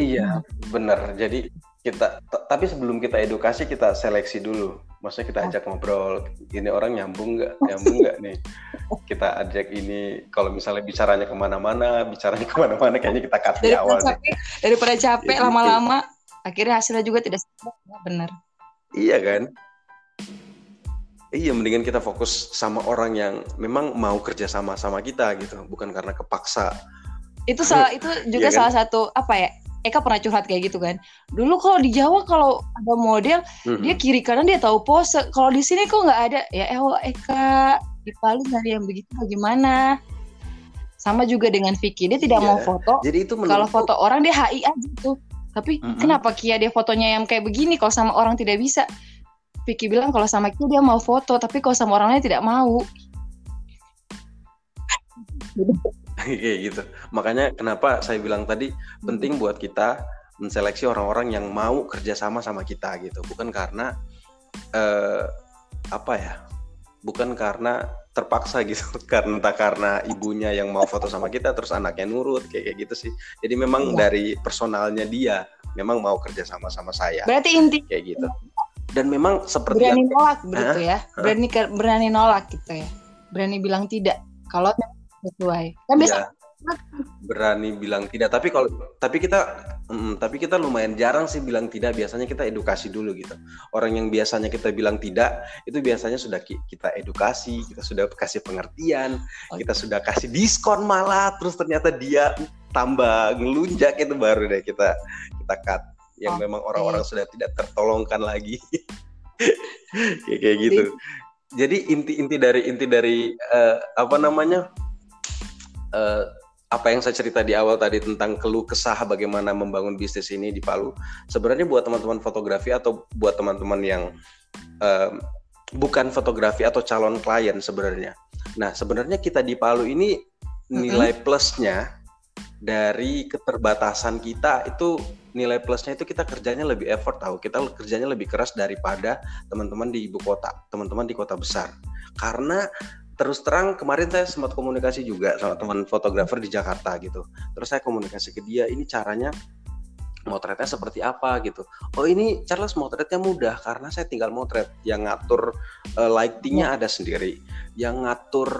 Iya, benar. Jadi kita tapi sebelum kita edukasi kita seleksi dulu. Maksudnya kita ajak ngobrol, ini orang nyambung nggak, nyambung nggak nih. Kita ajak ini, kalau misalnya bicaranya ke mana-mana, bicaranya ke mana-mana, kayaknya kita cut di awal. Capek, daripada capek lama-lama, akhirnya hasilnya juga tidak benar. Iya kan? Iya, mendingan kita fokus sama orang yang memang mau kerja sama sama kita gitu, bukan karena kepaksa. Itu salah itu juga iya kan? salah satu apa ya? Eka pernah curhat kayak gitu kan. Dulu kalau di Jawa kalau ada model, mm-hmm. dia kiri kanan dia tahu pose. Kalau di sini kok nggak ada? Ya eh Eka di Palu nggak yang begitu bagaimana? Sama juga dengan Vicky, dia tidak iya. mau foto. Jadi itu kalau foto orang dia HI aja tuh. Tapi mm-hmm. kenapa Kia dia fotonya yang kayak begini kalau sama orang tidak bisa? Vicky bilang kalau sama itu dia mau foto, tapi kalau sama orang lain tidak mau. Kayak gitu. Makanya kenapa saya bilang tadi penting buat kita menseleksi orang-orang yang mau kerjasama sama kita gitu, bukan karena eh, apa ya, bukan karena terpaksa gitu, karena entah karena ibunya yang mau foto sama kita, terus anaknya nurut kayak, kayak gitu sih. Jadi memang ya. dari personalnya dia memang mau kerja sama sama saya. Berarti inti kayak gitu dan memang seperti berani yang... nolak begitu ya berani berani nolak gitu ya berani bilang tidak kalau sesuai. Kan biasa ya, berani bilang tidak. Tapi kalau tapi kita mm, tapi kita lumayan jarang sih bilang tidak. Biasanya kita edukasi dulu gitu. Orang yang biasanya kita bilang tidak itu biasanya sudah kita edukasi kita sudah kasih pengertian okay. kita sudah kasih diskon malah terus ternyata dia tambah ngelunjak itu baru deh kita kita cut. Yang okay. memang orang-orang sudah tidak tertolongkan lagi. Kayak kayak gitu. Jadi inti-inti dari inti dari uh, apa namanya uh, apa yang saya cerita di awal tadi tentang keluh kesah bagaimana membangun bisnis ini di Palu sebenarnya buat teman-teman fotografi atau buat teman-teman yang uh, bukan fotografi atau calon klien sebenarnya. Nah sebenarnya kita di Palu ini nilai mm -hmm. plusnya dari keterbatasan kita itu nilai plusnya itu kita kerjanya lebih effort tahu kita kerjanya lebih keras daripada teman-teman di ibu kota teman-teman di kota besar. Karena terus terang kemarin saya sempat komunikasi juga sama teman fotografer di Jakarta gitu. Terus saya komunikasi ke dia ini caranya motretnya seperti apa? Gitu. Oh ini Charles motretnya mudah karena saya tinggal motret. Yang ngatur uh, lightingnya ada sendiri. Yang ngatur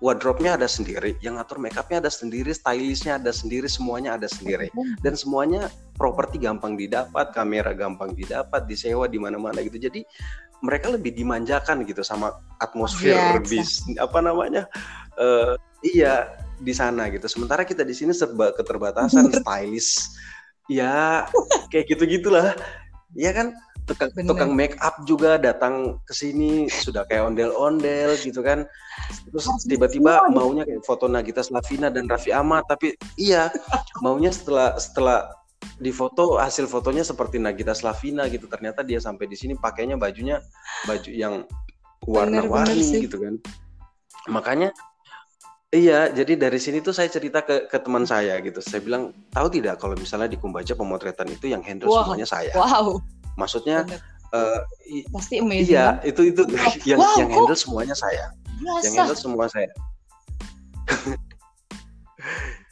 wardrobe-nya ada sendiri, yang ngatur makeupnya ada sendiri, stylistnya ada sendiri, semuanya ada sendiri. Dan semuanya properti gampang didapat, kamera gampang didapat, disewa di mana-mana gitu. Jadi mereka lebih dimanjakan gitu sama atmosfer bis apa namanya? Uh, iya, di sana gitu. Sementara kita di sini serba keterbatasan stylist. Ya kayak gitu gitulah. Iya kan tukang, tukang make up juga datang ke sini sudah kayak ondel-ondel gitu kan. Terus tiba-tiba maunya kayak foto Nagita Slavina dan Raffi Ahmad tapi iya maunya setelah setelah di foto hasil fotonya seperti Nagita Slavina gitu. Ternyata dia sampai di sini pakainya bajunya baju yang warna-warni gitu kan. Makanya Iya, jadi dari sini tuh saya cerita ke ke teman saya gitu. Saya bilang, tahu tidak kalau misalnya di Kumbaja pemotretan itu yang handle wow. semuanya saya. Wow. Maksudnya uh, pasti amazing. Iya, itu itu yang wow, yang handle semuanya saya. Biasa. Yang handle semua saya.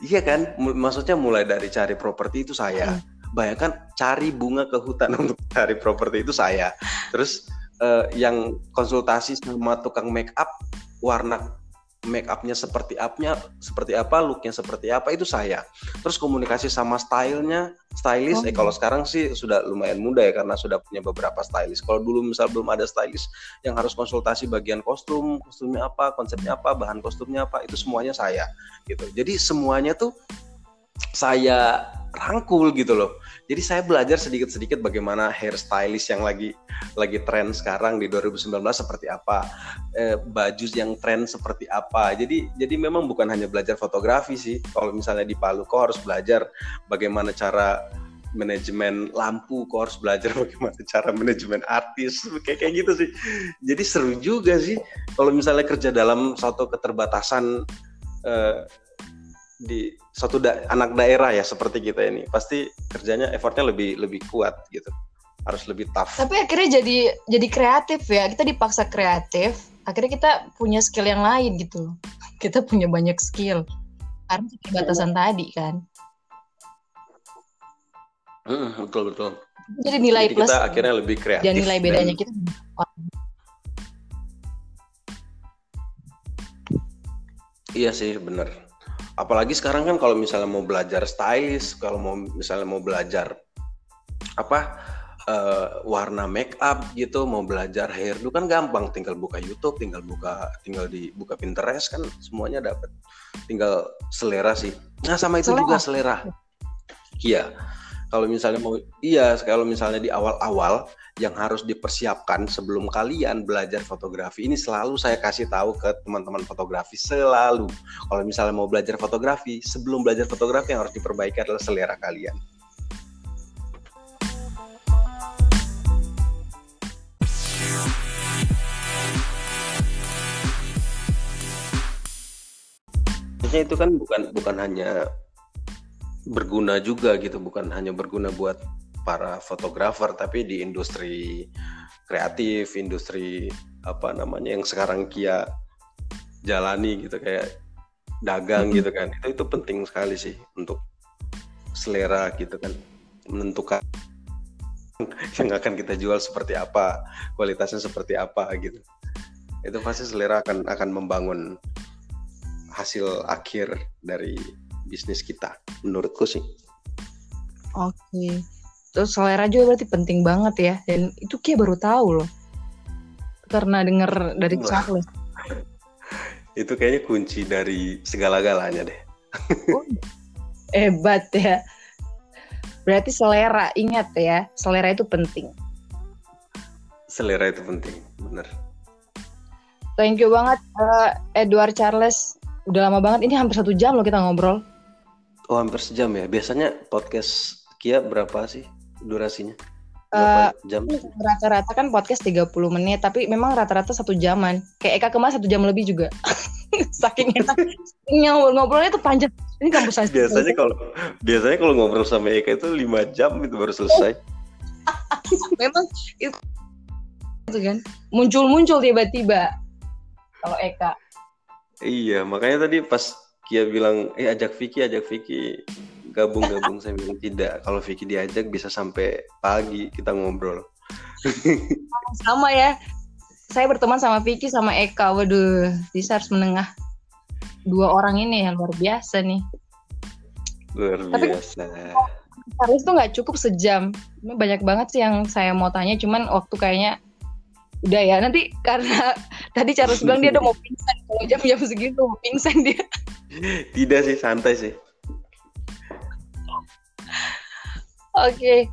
iya kan? Maksudnya mulai dari cari properti itu saya. Hmm. Bayangkan cari bunga ke hutan untuk cari properti itu saya. Terus uh, yang konsultasi sama tukang make up warna make upnya seperti upnya seperti apa looknya seperti apa itu saya terus komunikasi sama stylenya stylist oh. eh kalau sekarang sih sudah lumayan mudah ya karena sudah punya beberapa stylist kalau dulu misal belum ada stylist yang harus konsultasi bagian kostum kostumnya apa konsepnya apa bahan kostumnya apa itu semuanya saya gitu jadi semuanya tuh saya rangkul gitu loh. Jadi saya belajar sedikit-sedikit bagaimana hairstylist yang lagi lagi tren sekarang di 2019 seperti apa, eh, baju yang tren seperti apa. Jadi jadi memang bukan hanya belajar fotografi sih. Kalau misalnya di Palu kok harus belajar bagaimana cara manajemen lampu, kok harus belajar bagaimana cara manajemen artis, kayak kayak gitu sih. Jadi seru juga sih kalau misalnya kerja dalam satu keterbatasan eh, di satu da anak daerah ya seperti kita ini. Pasti kerjanya effortnya lebih lebih kuat gitu. Harus lebih tough. Tapi akhirnya jadi jadi kreatif ya. Kita dipaksa kreatif akhirnya kita punya skill yang lain gitu. Kita punya banyak skill. Karena batasan tadi kan? Hmm, betul betul. Jadi nilai jadi plus kita akhirnya lebih kreatif. dan nilai bedanya dan... kita iya sih benar apalagi sekarang kan kalau misalnya mau belajar stylist kalau mau misalnya mau belajar apa uh, warna make up gitu mau belajar hairdo kan gampang. Tinggal buka YouTube tinggal buka tinggal di buka Pinterest kan semuanya dapat tinggal selera sih. Nah sama itu selera. juga selera. Iya. Kalau misalnya mau iya kalau misalnya di awal-awal yang harus dipersiapkan sebelum kalian belajar fotografi ini selalu saya kasih tahu ke teman-teman fotografi selalu. Kalau misalnya mau belajar fotografi sebelum belajar fotografi yang harus diperbaiki adalah selera kalian. Maksudnya itu kan bukan bukan hanya berguna juga gitu, bukan hanya berguna buat para fotografer tapi di industri kreatif, industri apa namanya yang sekarang Kia jalani gitu kayak dagang gitu kan. Itu itu penting sekali sih untuk selera gitu kan menentukan yang akan kita jual seperti apa, kualitasnya seperti apa gitu. Itu pasti selera akan akan membangun hasil akhir dari bisnis kita menurutku sih. Oke. Okay terus selera juga berarti penting banget ya. Dan itu kayak baru tahu loh. Karena denger dari Charles. Itu kayaknya kunci dari segala-galanya deh. Oh, hebat ya. Berarti selera ingat ya selera itu penting. Selera itu penting bener. Thank you banget uh, Edward Charles. Udah lama banget ini hampir satu jam loh kita ngobrol. Oh hampir sejam ya. Biasanya podcast Kia berapa sih durasinya? Uh, jam? Rata-rata kan podcast 30 menit, tapi memang rata-rata satu jaman. Kayak Eka kemarin satu jam lebih juga. Saking enak. ngobrol-ngobrolnya tuh panjang. Ini kampus saya. Biasanya kalau biasanya kalau ngobrol sama Eka itu lima jam itu baru selesai. memang itu kan muncul-muncul tiba-tiba kalau Eka. Iya, makanya tadi pas Kia bilang, eh ajak Vicky, ajak Vicky gabung-gabung saya bilang tidak kalau Vicky diajak bisa sampai pagi kita ngobrol. Sama ya. Saya berteman sama Vicky sama Eka. Waduh bisa harus menengah dua orang ini. Yang luar biasa nih. Luar biasa. Charles tuh nggak cukup sejam. Banyak banget sih yang saya mau tanya. Cuman waktu kayaknya udah ya. Nanti karena tadi Charles bilang dia udah mau pingsan. Kalau jam-jam segitu mau pingsan dia. Tidak sih, santai sih. Okay.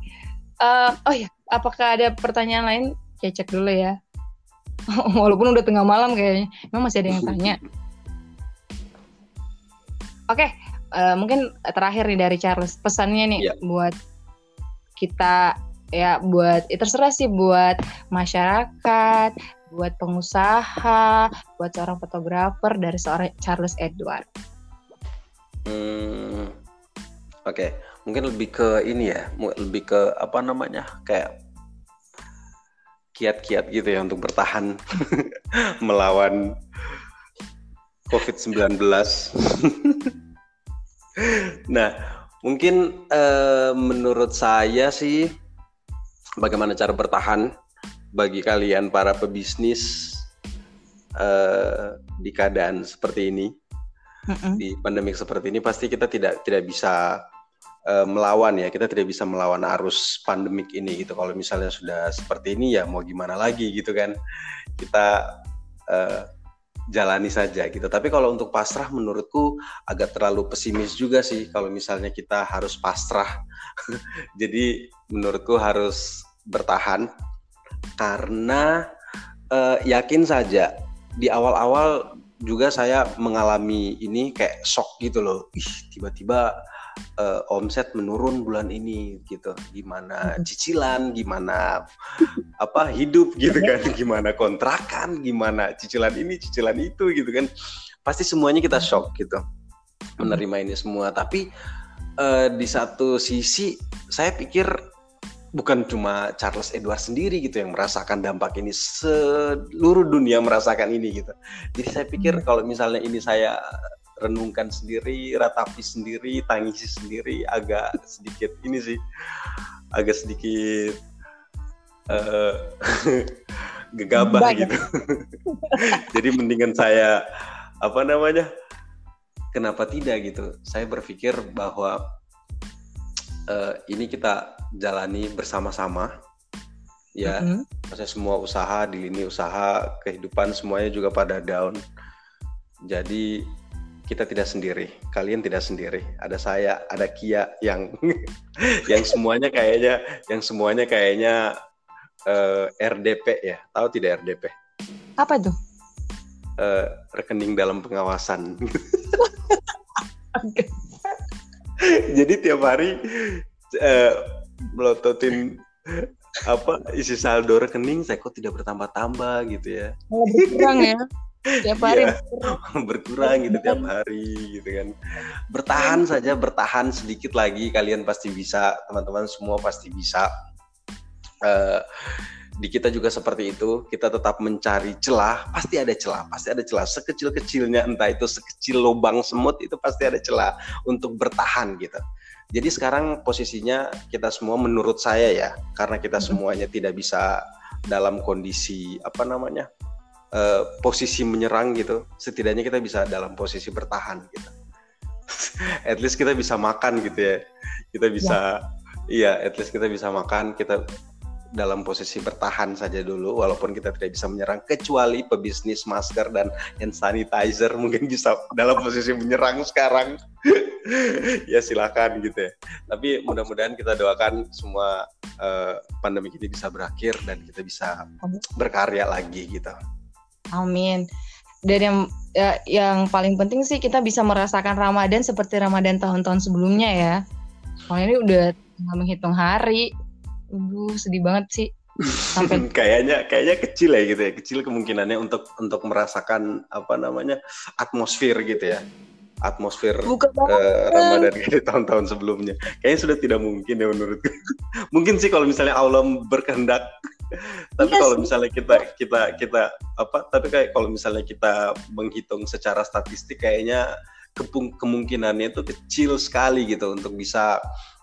Uh, oh ya, apakah ada pertanyaan lain? Ya cek dulu ya. Walaupun udah tengah malam kayaknya. Emang masih ada yang tanya. Oke, okay. uh, eh, mungkin terakhir nih dari Charles. Pesannya nih yeah. buat kita ya buat ya terserah sih buat masyarakat, buat pengusaha, buat seorang fotografer dari seorang Charles Edward. Hmm, oke. Okay mungkin lebih ke ini ya lebih ke apa namanya kayak kiat-kiat gitu ya untuk bertahan melawan COVID-19. nah, mungkin uh, menurut saya sih bagaimana cara bertahan bagi kalian para pebisnis uh, di keadaan seperti ini, mm -mm. di pandemik seperti ini pasti kita tidak tidak bisa uh, melawan ya. Kita tidak bisa melawan arus pandemik ini gitu. Kalau misalnya sudah seperti ini ya mau gimana lagi gitu kan. Kita uh, jalani saja gitu. Tapi kalau untuk pasrah menurutku agak terlalu pesimis juga sih. Kalau misalnya kita harus pasrah. Jadi menurutku harus bertahan. Karena uh, yakin saja di awal-awal juga saya mengalami ini kayak shock gitu loh. Ih tiba-tiba uh, omset menurun bulan ini gitu. Gimana cicilan gimana apa hidup gitu kan. Gimana kontrakan gimana cicilan ini cicilan itu gitu kan. Pasti semuanya kita shock gitu. Menerima ini semua. Tapi uh, di satu sisi saya pikir bukan cuma Charles Edward sendiri gitu yang merasakan dampak ini. Seluruh dunia merasakan ini gitu. Jadi saya pikir kalau misalnya ini saya renungkan sendiri, ratapi sendiri, tangisi sendiri, agak sedikit ini sih, agak sedikit uh, gegabah Banyak. gitu. Jadi mendingan saya apa namanya? Kenapa tidak gitu? Saya berpikir bahwa uh, ini kita jalani bersama-sama ya mm -hmm. semua usaha di lini usaha kehidupan semuanya juga pada down jadi kita tidak sendiri, kalian tidak sendiri. Ada saya, ada Kia yang yang semuanya kayaknya yang semuanya kayaknya uh, eh, RDP ya. Tahu tidak RDP? Apa tuh? Uh, rekening dalam pengawasan. Jadi tiap hari uh, melototin apa isi saldo rekening saya kok tidak bertambah-tambah gitu ya. Oh, berkurang ya tiap hari ya, berkurang gitu tiap hari gitu kan. Bertahan saja bertahan sedikit lagi. Kalian pasti bisa teman-teman semua pasti bisa. Uh, di kita juga seperti itu. Kita tetap mencari celah. Pasti ada celah pasti ada celah. Sekecil kecilnya entah itu sekecil lubang semut itu pasti ada celah untuk bertahan gitu. Jadi sekarang posisinya kita semua menurut saya ya karena kita semuanya tidak bisa dalam kondisi apa namanya uh, posisi menyerang gitu, setidaknya kita bisa dalam posisi bertahan gitu. at least kita bisa makan gitu ya. Kita bisa ya. iya, at least kita bisa makan, kita dalam posisi bertahan saja dulu walaupun kita tidak bisa menyerang kecuali pebisnis masker dan hand sanitizer mungkin bisa dalam posisi menyerang sekarang ya silakan gitu ya tapi mudah-mudahan kita doakan semua uh, pandemi ini bisa berakhir dan kita bisa berkarya lagi gitu Amin. Dan yang ya, yang paling penting sih kita bisa merasakan Ramadan seperti Ramadan tahun-tahun sebelumnya ya. Kalau ini udah menghitung hari. Aduh, sedih banget sih. Sampai kayaknya kayaknya kecil ya gitu ya. Kecil kemungkinannya untuk untuk merasakan apa namanya? atmosfer gitu ya atmosfer uh, Ramadan di tahun-tahun sebelumnya. Kayaknya sudah tidak mungkin ya menurutku. Mungkin sih kalau misalnya Allah berkehendak tapi yes. Iya kalau misalnya kita kita kita apa tapi kayak kalau misalnya kita menghitung secara statistik kayaknya kemungkinannya itu kecil sekali gitu untuk bisa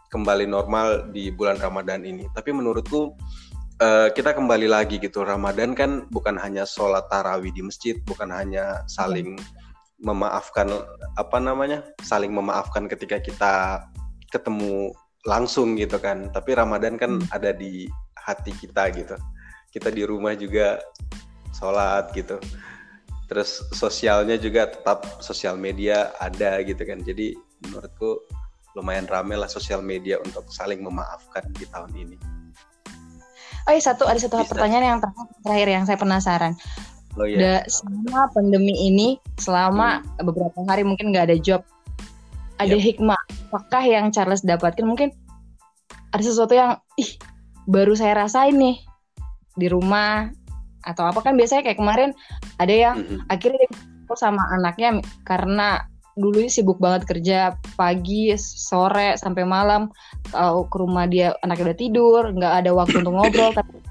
kembali normal di bulan Ramadan ini tapi menurutku uh, kita kembali lagi gitu Ramadan kan bukan hanya sholat tarawih di masjid bukan hanya saling memaafkan apa namanya saling memaafkan ketika kita ketemu langsung gitu kan tapi Ramadan kan hmm. ada di hati kita gitu kita di rumah juga sholat gitu terus sosialnya juga tetap sosial media ada gitu kan jadi menurutku lumayan rame lah sosial media untuk saling memaafkan di tahun ini oh iya satu ada satu Bisa. pertanyaan yang terakhir yang saya penasaran Oh iya. selama pandemi ini, selama hmm. beberapa hari mungkin nggak ada job, ada yep. hikmah. Apakah yang Charles dapatkan mungkin ada sesuatu yang ih baru saya rasain nih di rumah atau apa kan biasanya kayak kemarin ada yang mm -hmm. akhirnya sama anaknya karena dulu sibuk banget kerja pagi sore sampai malam. Kalau ke rumah dia anaknya udah tidur nggak ada waktu untuk ngobrol tapi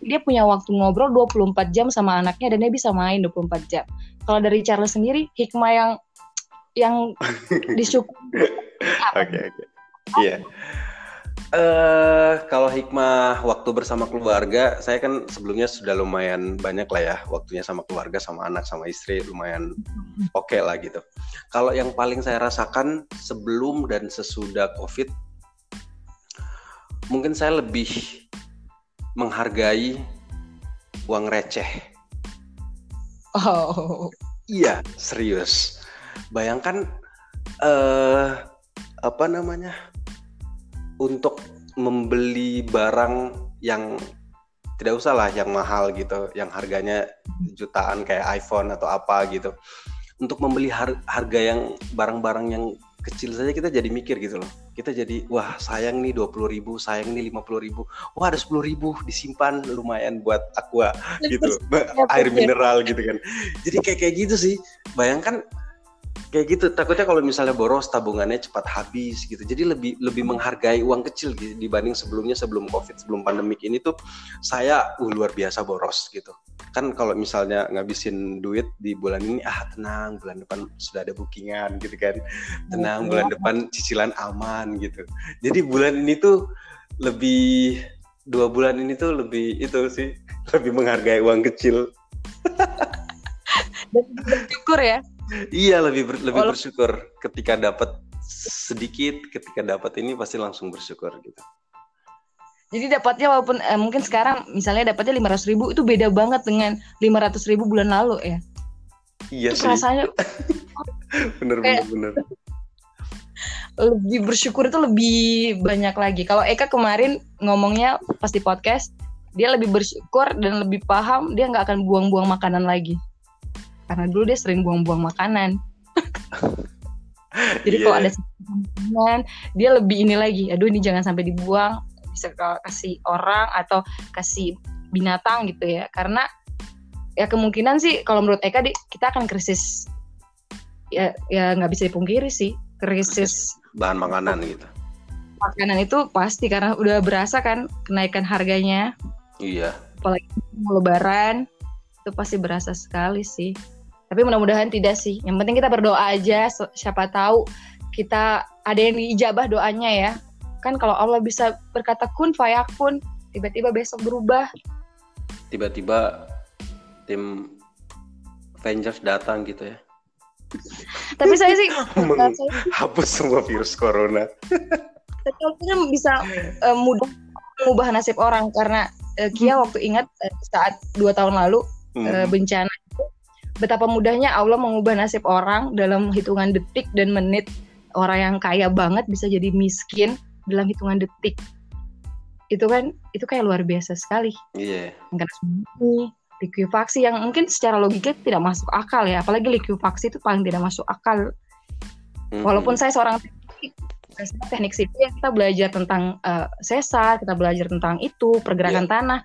dia punya waktu ngobrol 24 jam sama anaknya dan dia bisa main 24 jam. Kalau dari Charles sendiri hikmah yang yang disyukuri oke oke. Iya Uh, kalau hikmah waktu bersama keluarga, saya kan sebelumnya sudah lumayan banyak lah ya waktunya sama keluarga, sama anak, sama istri, lumayan oke okay lah gitu. Kalau yang paling saya rasakan sebelum dan sesudah COVID, mungkin saya lebih menghargai uang receh. Oh, iya serius. Bayangkan uh, apa namanya? Untuk membeli barang yang tidak usah lah yang mahal gitu, yang harganya jutaan kayak iPhone atau apa gitu. Untuk membeli har harga yang barang-barang yang kecil saja kita jadi mikir gitu loh. Kita jadi wah sayang nih 20 ribu, sayang nih 50 ribu. Wah ada 10 ribu disimpan lumayan buat aqua gitu. Air mineral gitu kan. Jadi kayak kayak gitu sih. Bayangkan kayak gitu takutnya kalau misalnya boros tabungannya cepat habis gitu. Jadi lebih lebih menghargai uang kecil gitu dibanding sebelumnya sebelum covid sebelum pandemik ini tuh saya uh, luar biasa boros gitu. Kan kalau misalnya ngabisin duit di bulan ini ah tenang bulan depan sudah ada bookingan gitu kan. Tenang bulan depan cicilan aman gitu. Jadi bulan ini tuh lebih dua bulan ini tuh lebih itu sih lebih menghargai uang kecil. Dan bersyukur ya iya lebih ber, lebih Walau... bersyukur ketika dapat sedikit ketika dapat ini pasti langsung bersyukur gitu. Jadi dapatnya walaupun eh, mungkin sekarang misalnya dapatnya lima ratus ribu itu beda banget dengan lima ratus ribu bulan lalu ya? Iya itu sih. rasanya bener bener bener. lebih bersyukur itu lebih banyak lagi. Kalau Eka kemarin ngomongnya pas di podcast dia lebih bersyukur dan lebih paham dia nggak akan buang-buang makanan lagi karena dulu dia sering buang-buang makanan. Jadi yeah. kalau ada makanan dia lebih ini lagi aduh ini jangan sampai dibuang. Bisa kasih orang atau kasih binatang gitu ya. Karena ya kemungkinan sih kalau menurut Eka kita akan krisis. Ya ya nggak bisa dipungkiri sih krisis bahan makanan gitu. makanan itu pasti karena udah berasa kan kenaikan harganya. Iya. Apalagi mau lebaran itu pasti berasa sekali sih tapi mudah-mudahan tidak sih. Yang penting kita berdoa aja. Siapa tahu kita ada yang diijabah doanya ya. Kan kalau Allah bisa berkata kun fayakun, tiba-tiba besok berubah. Tiba-tiba tim Avengers datang gitu ya. Tapi saya sih hapus semua virus corona. Tapi bisa uh, mudah mengubah nasib orang karena uh, Kia waktu ingat uh, saat dua tahun lalu hmm. uh, bencana betapa mudahnya Allah mengubah nasib orang dalam hitungan detik dan menit. Orang yang kaya banget bisa jadi miskin dalam hitungan detik. Itu kan itu kayak luar biasa sekali. Iya. Yeah. likuifaksi yang mungkin secara logika tidak masuk akal ya, apalagi likuifaksi itu paling tidak masuk akal. Mm-hmm. Walaupun saya seorang teknik, teknik sipil kita belajar tentang uh, sesar, kita belajar tentang itu pergerakan yeah. tanah,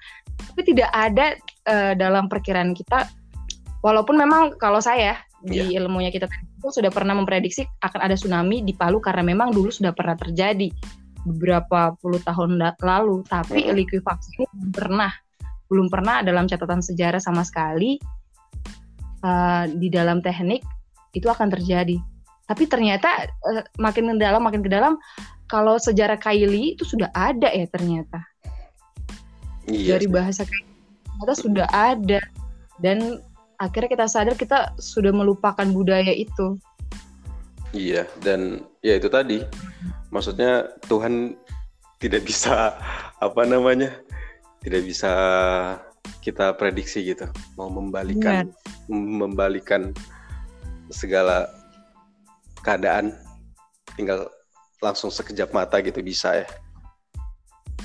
tapi tidak ada uh, dalam perkiraan kita Walaupun memang kalau saya di yeah. ilmunya kita itu sudah pernah memprediksi akan ada tsunami di Palu karena memang dulu sudah pernah terjadi beberapa puluh tahun lalu, tapi mm -hmm. likuifaksi ini belum pernah belum pernah dalam catatan sejarah sama sekali uh, di dalam teknik itu akan terjadi. Tapi ternyata uh, makin ke dalam makin ke dalam kalau sejarah Kaili itu sudah ada ya ternyata. Iya, Dari bahasa Kaili ternyata sudah ada dan akhirnya kita sadar kita sudah melupakan budaya itu. Iya, dan ya itu tadi. Maksudnya Tuhan tidak bisa apa namanya? Tidak bisa kita prediksi gitu mau membalikan membalikan segala keadaan tinggal langsung sekejap mata gitu bisa ya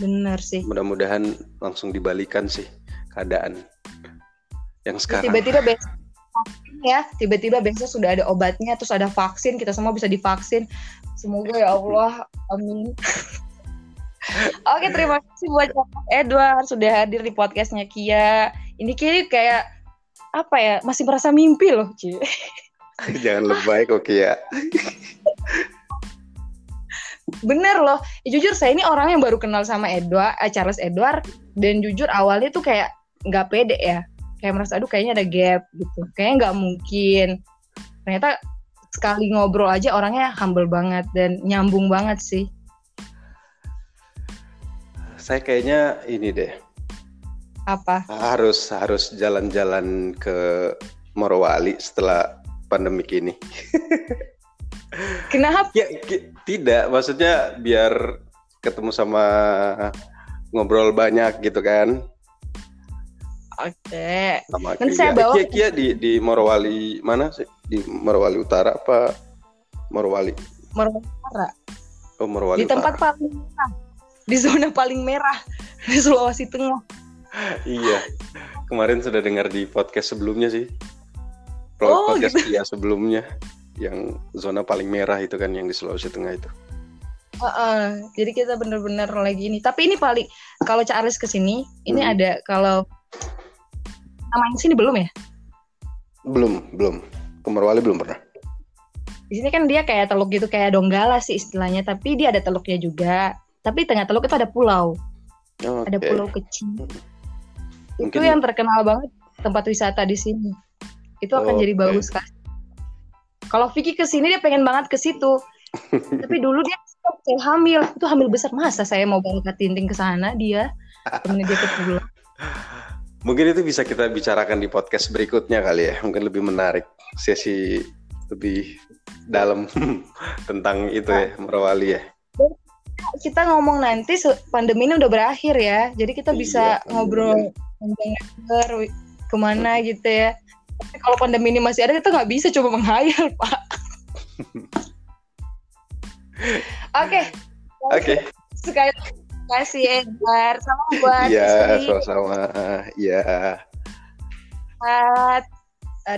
benar sih mudah-mudahan langsung dibalikan sih keadaan yang sekarang tiba-tiba besok ya tiba-tiba besok sudah ada obatnya terus ada vaksin kita semua bisa divaksin semoga ya Allah amin Oke, terima kasih buat Edward sudah hadir di podcastnya Kia. Ini Kia kayak apa ya? Masih merasa mimpi loh, Ci. Jangan lebay kok Kia. Bener loh, ya, jujur saya ini orang yang baru kenal sama Edward, eh, Charles Edward, dan jujur awalnya tuh kayak nggak pede ya, kayak merasa aduh kayaknya ada gap gitu, kayaknya nggak mungkin. Ternyata sekali ngobrol aja orangnya humble banget dan nyambung banget sih. Saya kayaknya ini deh. Apa? Harus harus jalan-jalan ke Morowali setelah pandemik ini. Kenapa? Ya, tidak, maksudnya biar ketemu sama ngobrol banyak gitu kan. Oke. Okay. Nanti saya bawa. Kia, Kia di di Morowali mana sih? Di Morowali Utara apa Morowali? Morowali Utara. Oh, Morowali Di tempat Utara. paling merah. Di zona paling merah di Sulawesi Tengah. iya. Kemarin sudah dengar di podcast sebelumnya sih. Oh, podcast gitu. Kia sebelumnya yang zona paling merah itu kan yang di Sulawesi Tengah itu. Uh, uh, jadi kita benar-benar lagi ini. Tapi ini paling kalau Charles ke sini, ini hmm. ada kalau namanya sini belum ya? Belum, belum. Ke Merwali belum pernah. Di sini kan dia kayak teluk gitu, kayak donggala sih istilahnya. Tapi dia ada teluknya juga. Tapi tengah teluk itu ada pulau. Okay. Ada pulau kecil. Mungkin... Itu yang terkenal banget tempat wisata di sini. Itu akan okay. jadi bagus kan kalau Vicky ke sini dia pengen banget ke situ. Tapi dulu dia saya hamil, itu hamil besar masa saya mau bawa ke Tinting ke sana dia temen dia ke pulau. Mungkin itu bisa kita bicarakan di podcast berikutnya kali ya. Mungkin lebih menarik sesi lebih dalam tentang itu ya Merawali ya. Kita ngomong nanti pandemi ini udah berakhir ya. Jadi kita bisa iya, ngobrol tentang ke mana gitu ya kalau pandemi ini masih ada kita nggak bisa coba menghayal pak oke oke sekali kasih Edgar sama buat iya sama-sama iya uh,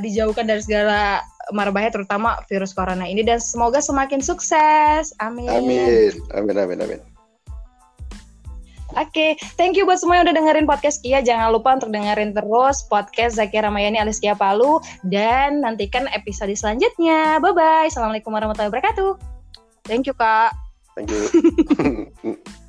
dijauhkan dari segala marbahaya terutama virus corona ini dan semoga semakin sukses amin amin amin amin amin Oke, okay. thank you buat semua yang udah dengerin podcast Kia. Jangan lupa untuk dengerin terus podcast Zakia Ramayani alias Kia Palu. Dan nantikan episode selanjutnya. Bye-bye. Assalamualaikum warahmatullahi wabarakatuh. Thank you, Kak. Thank you.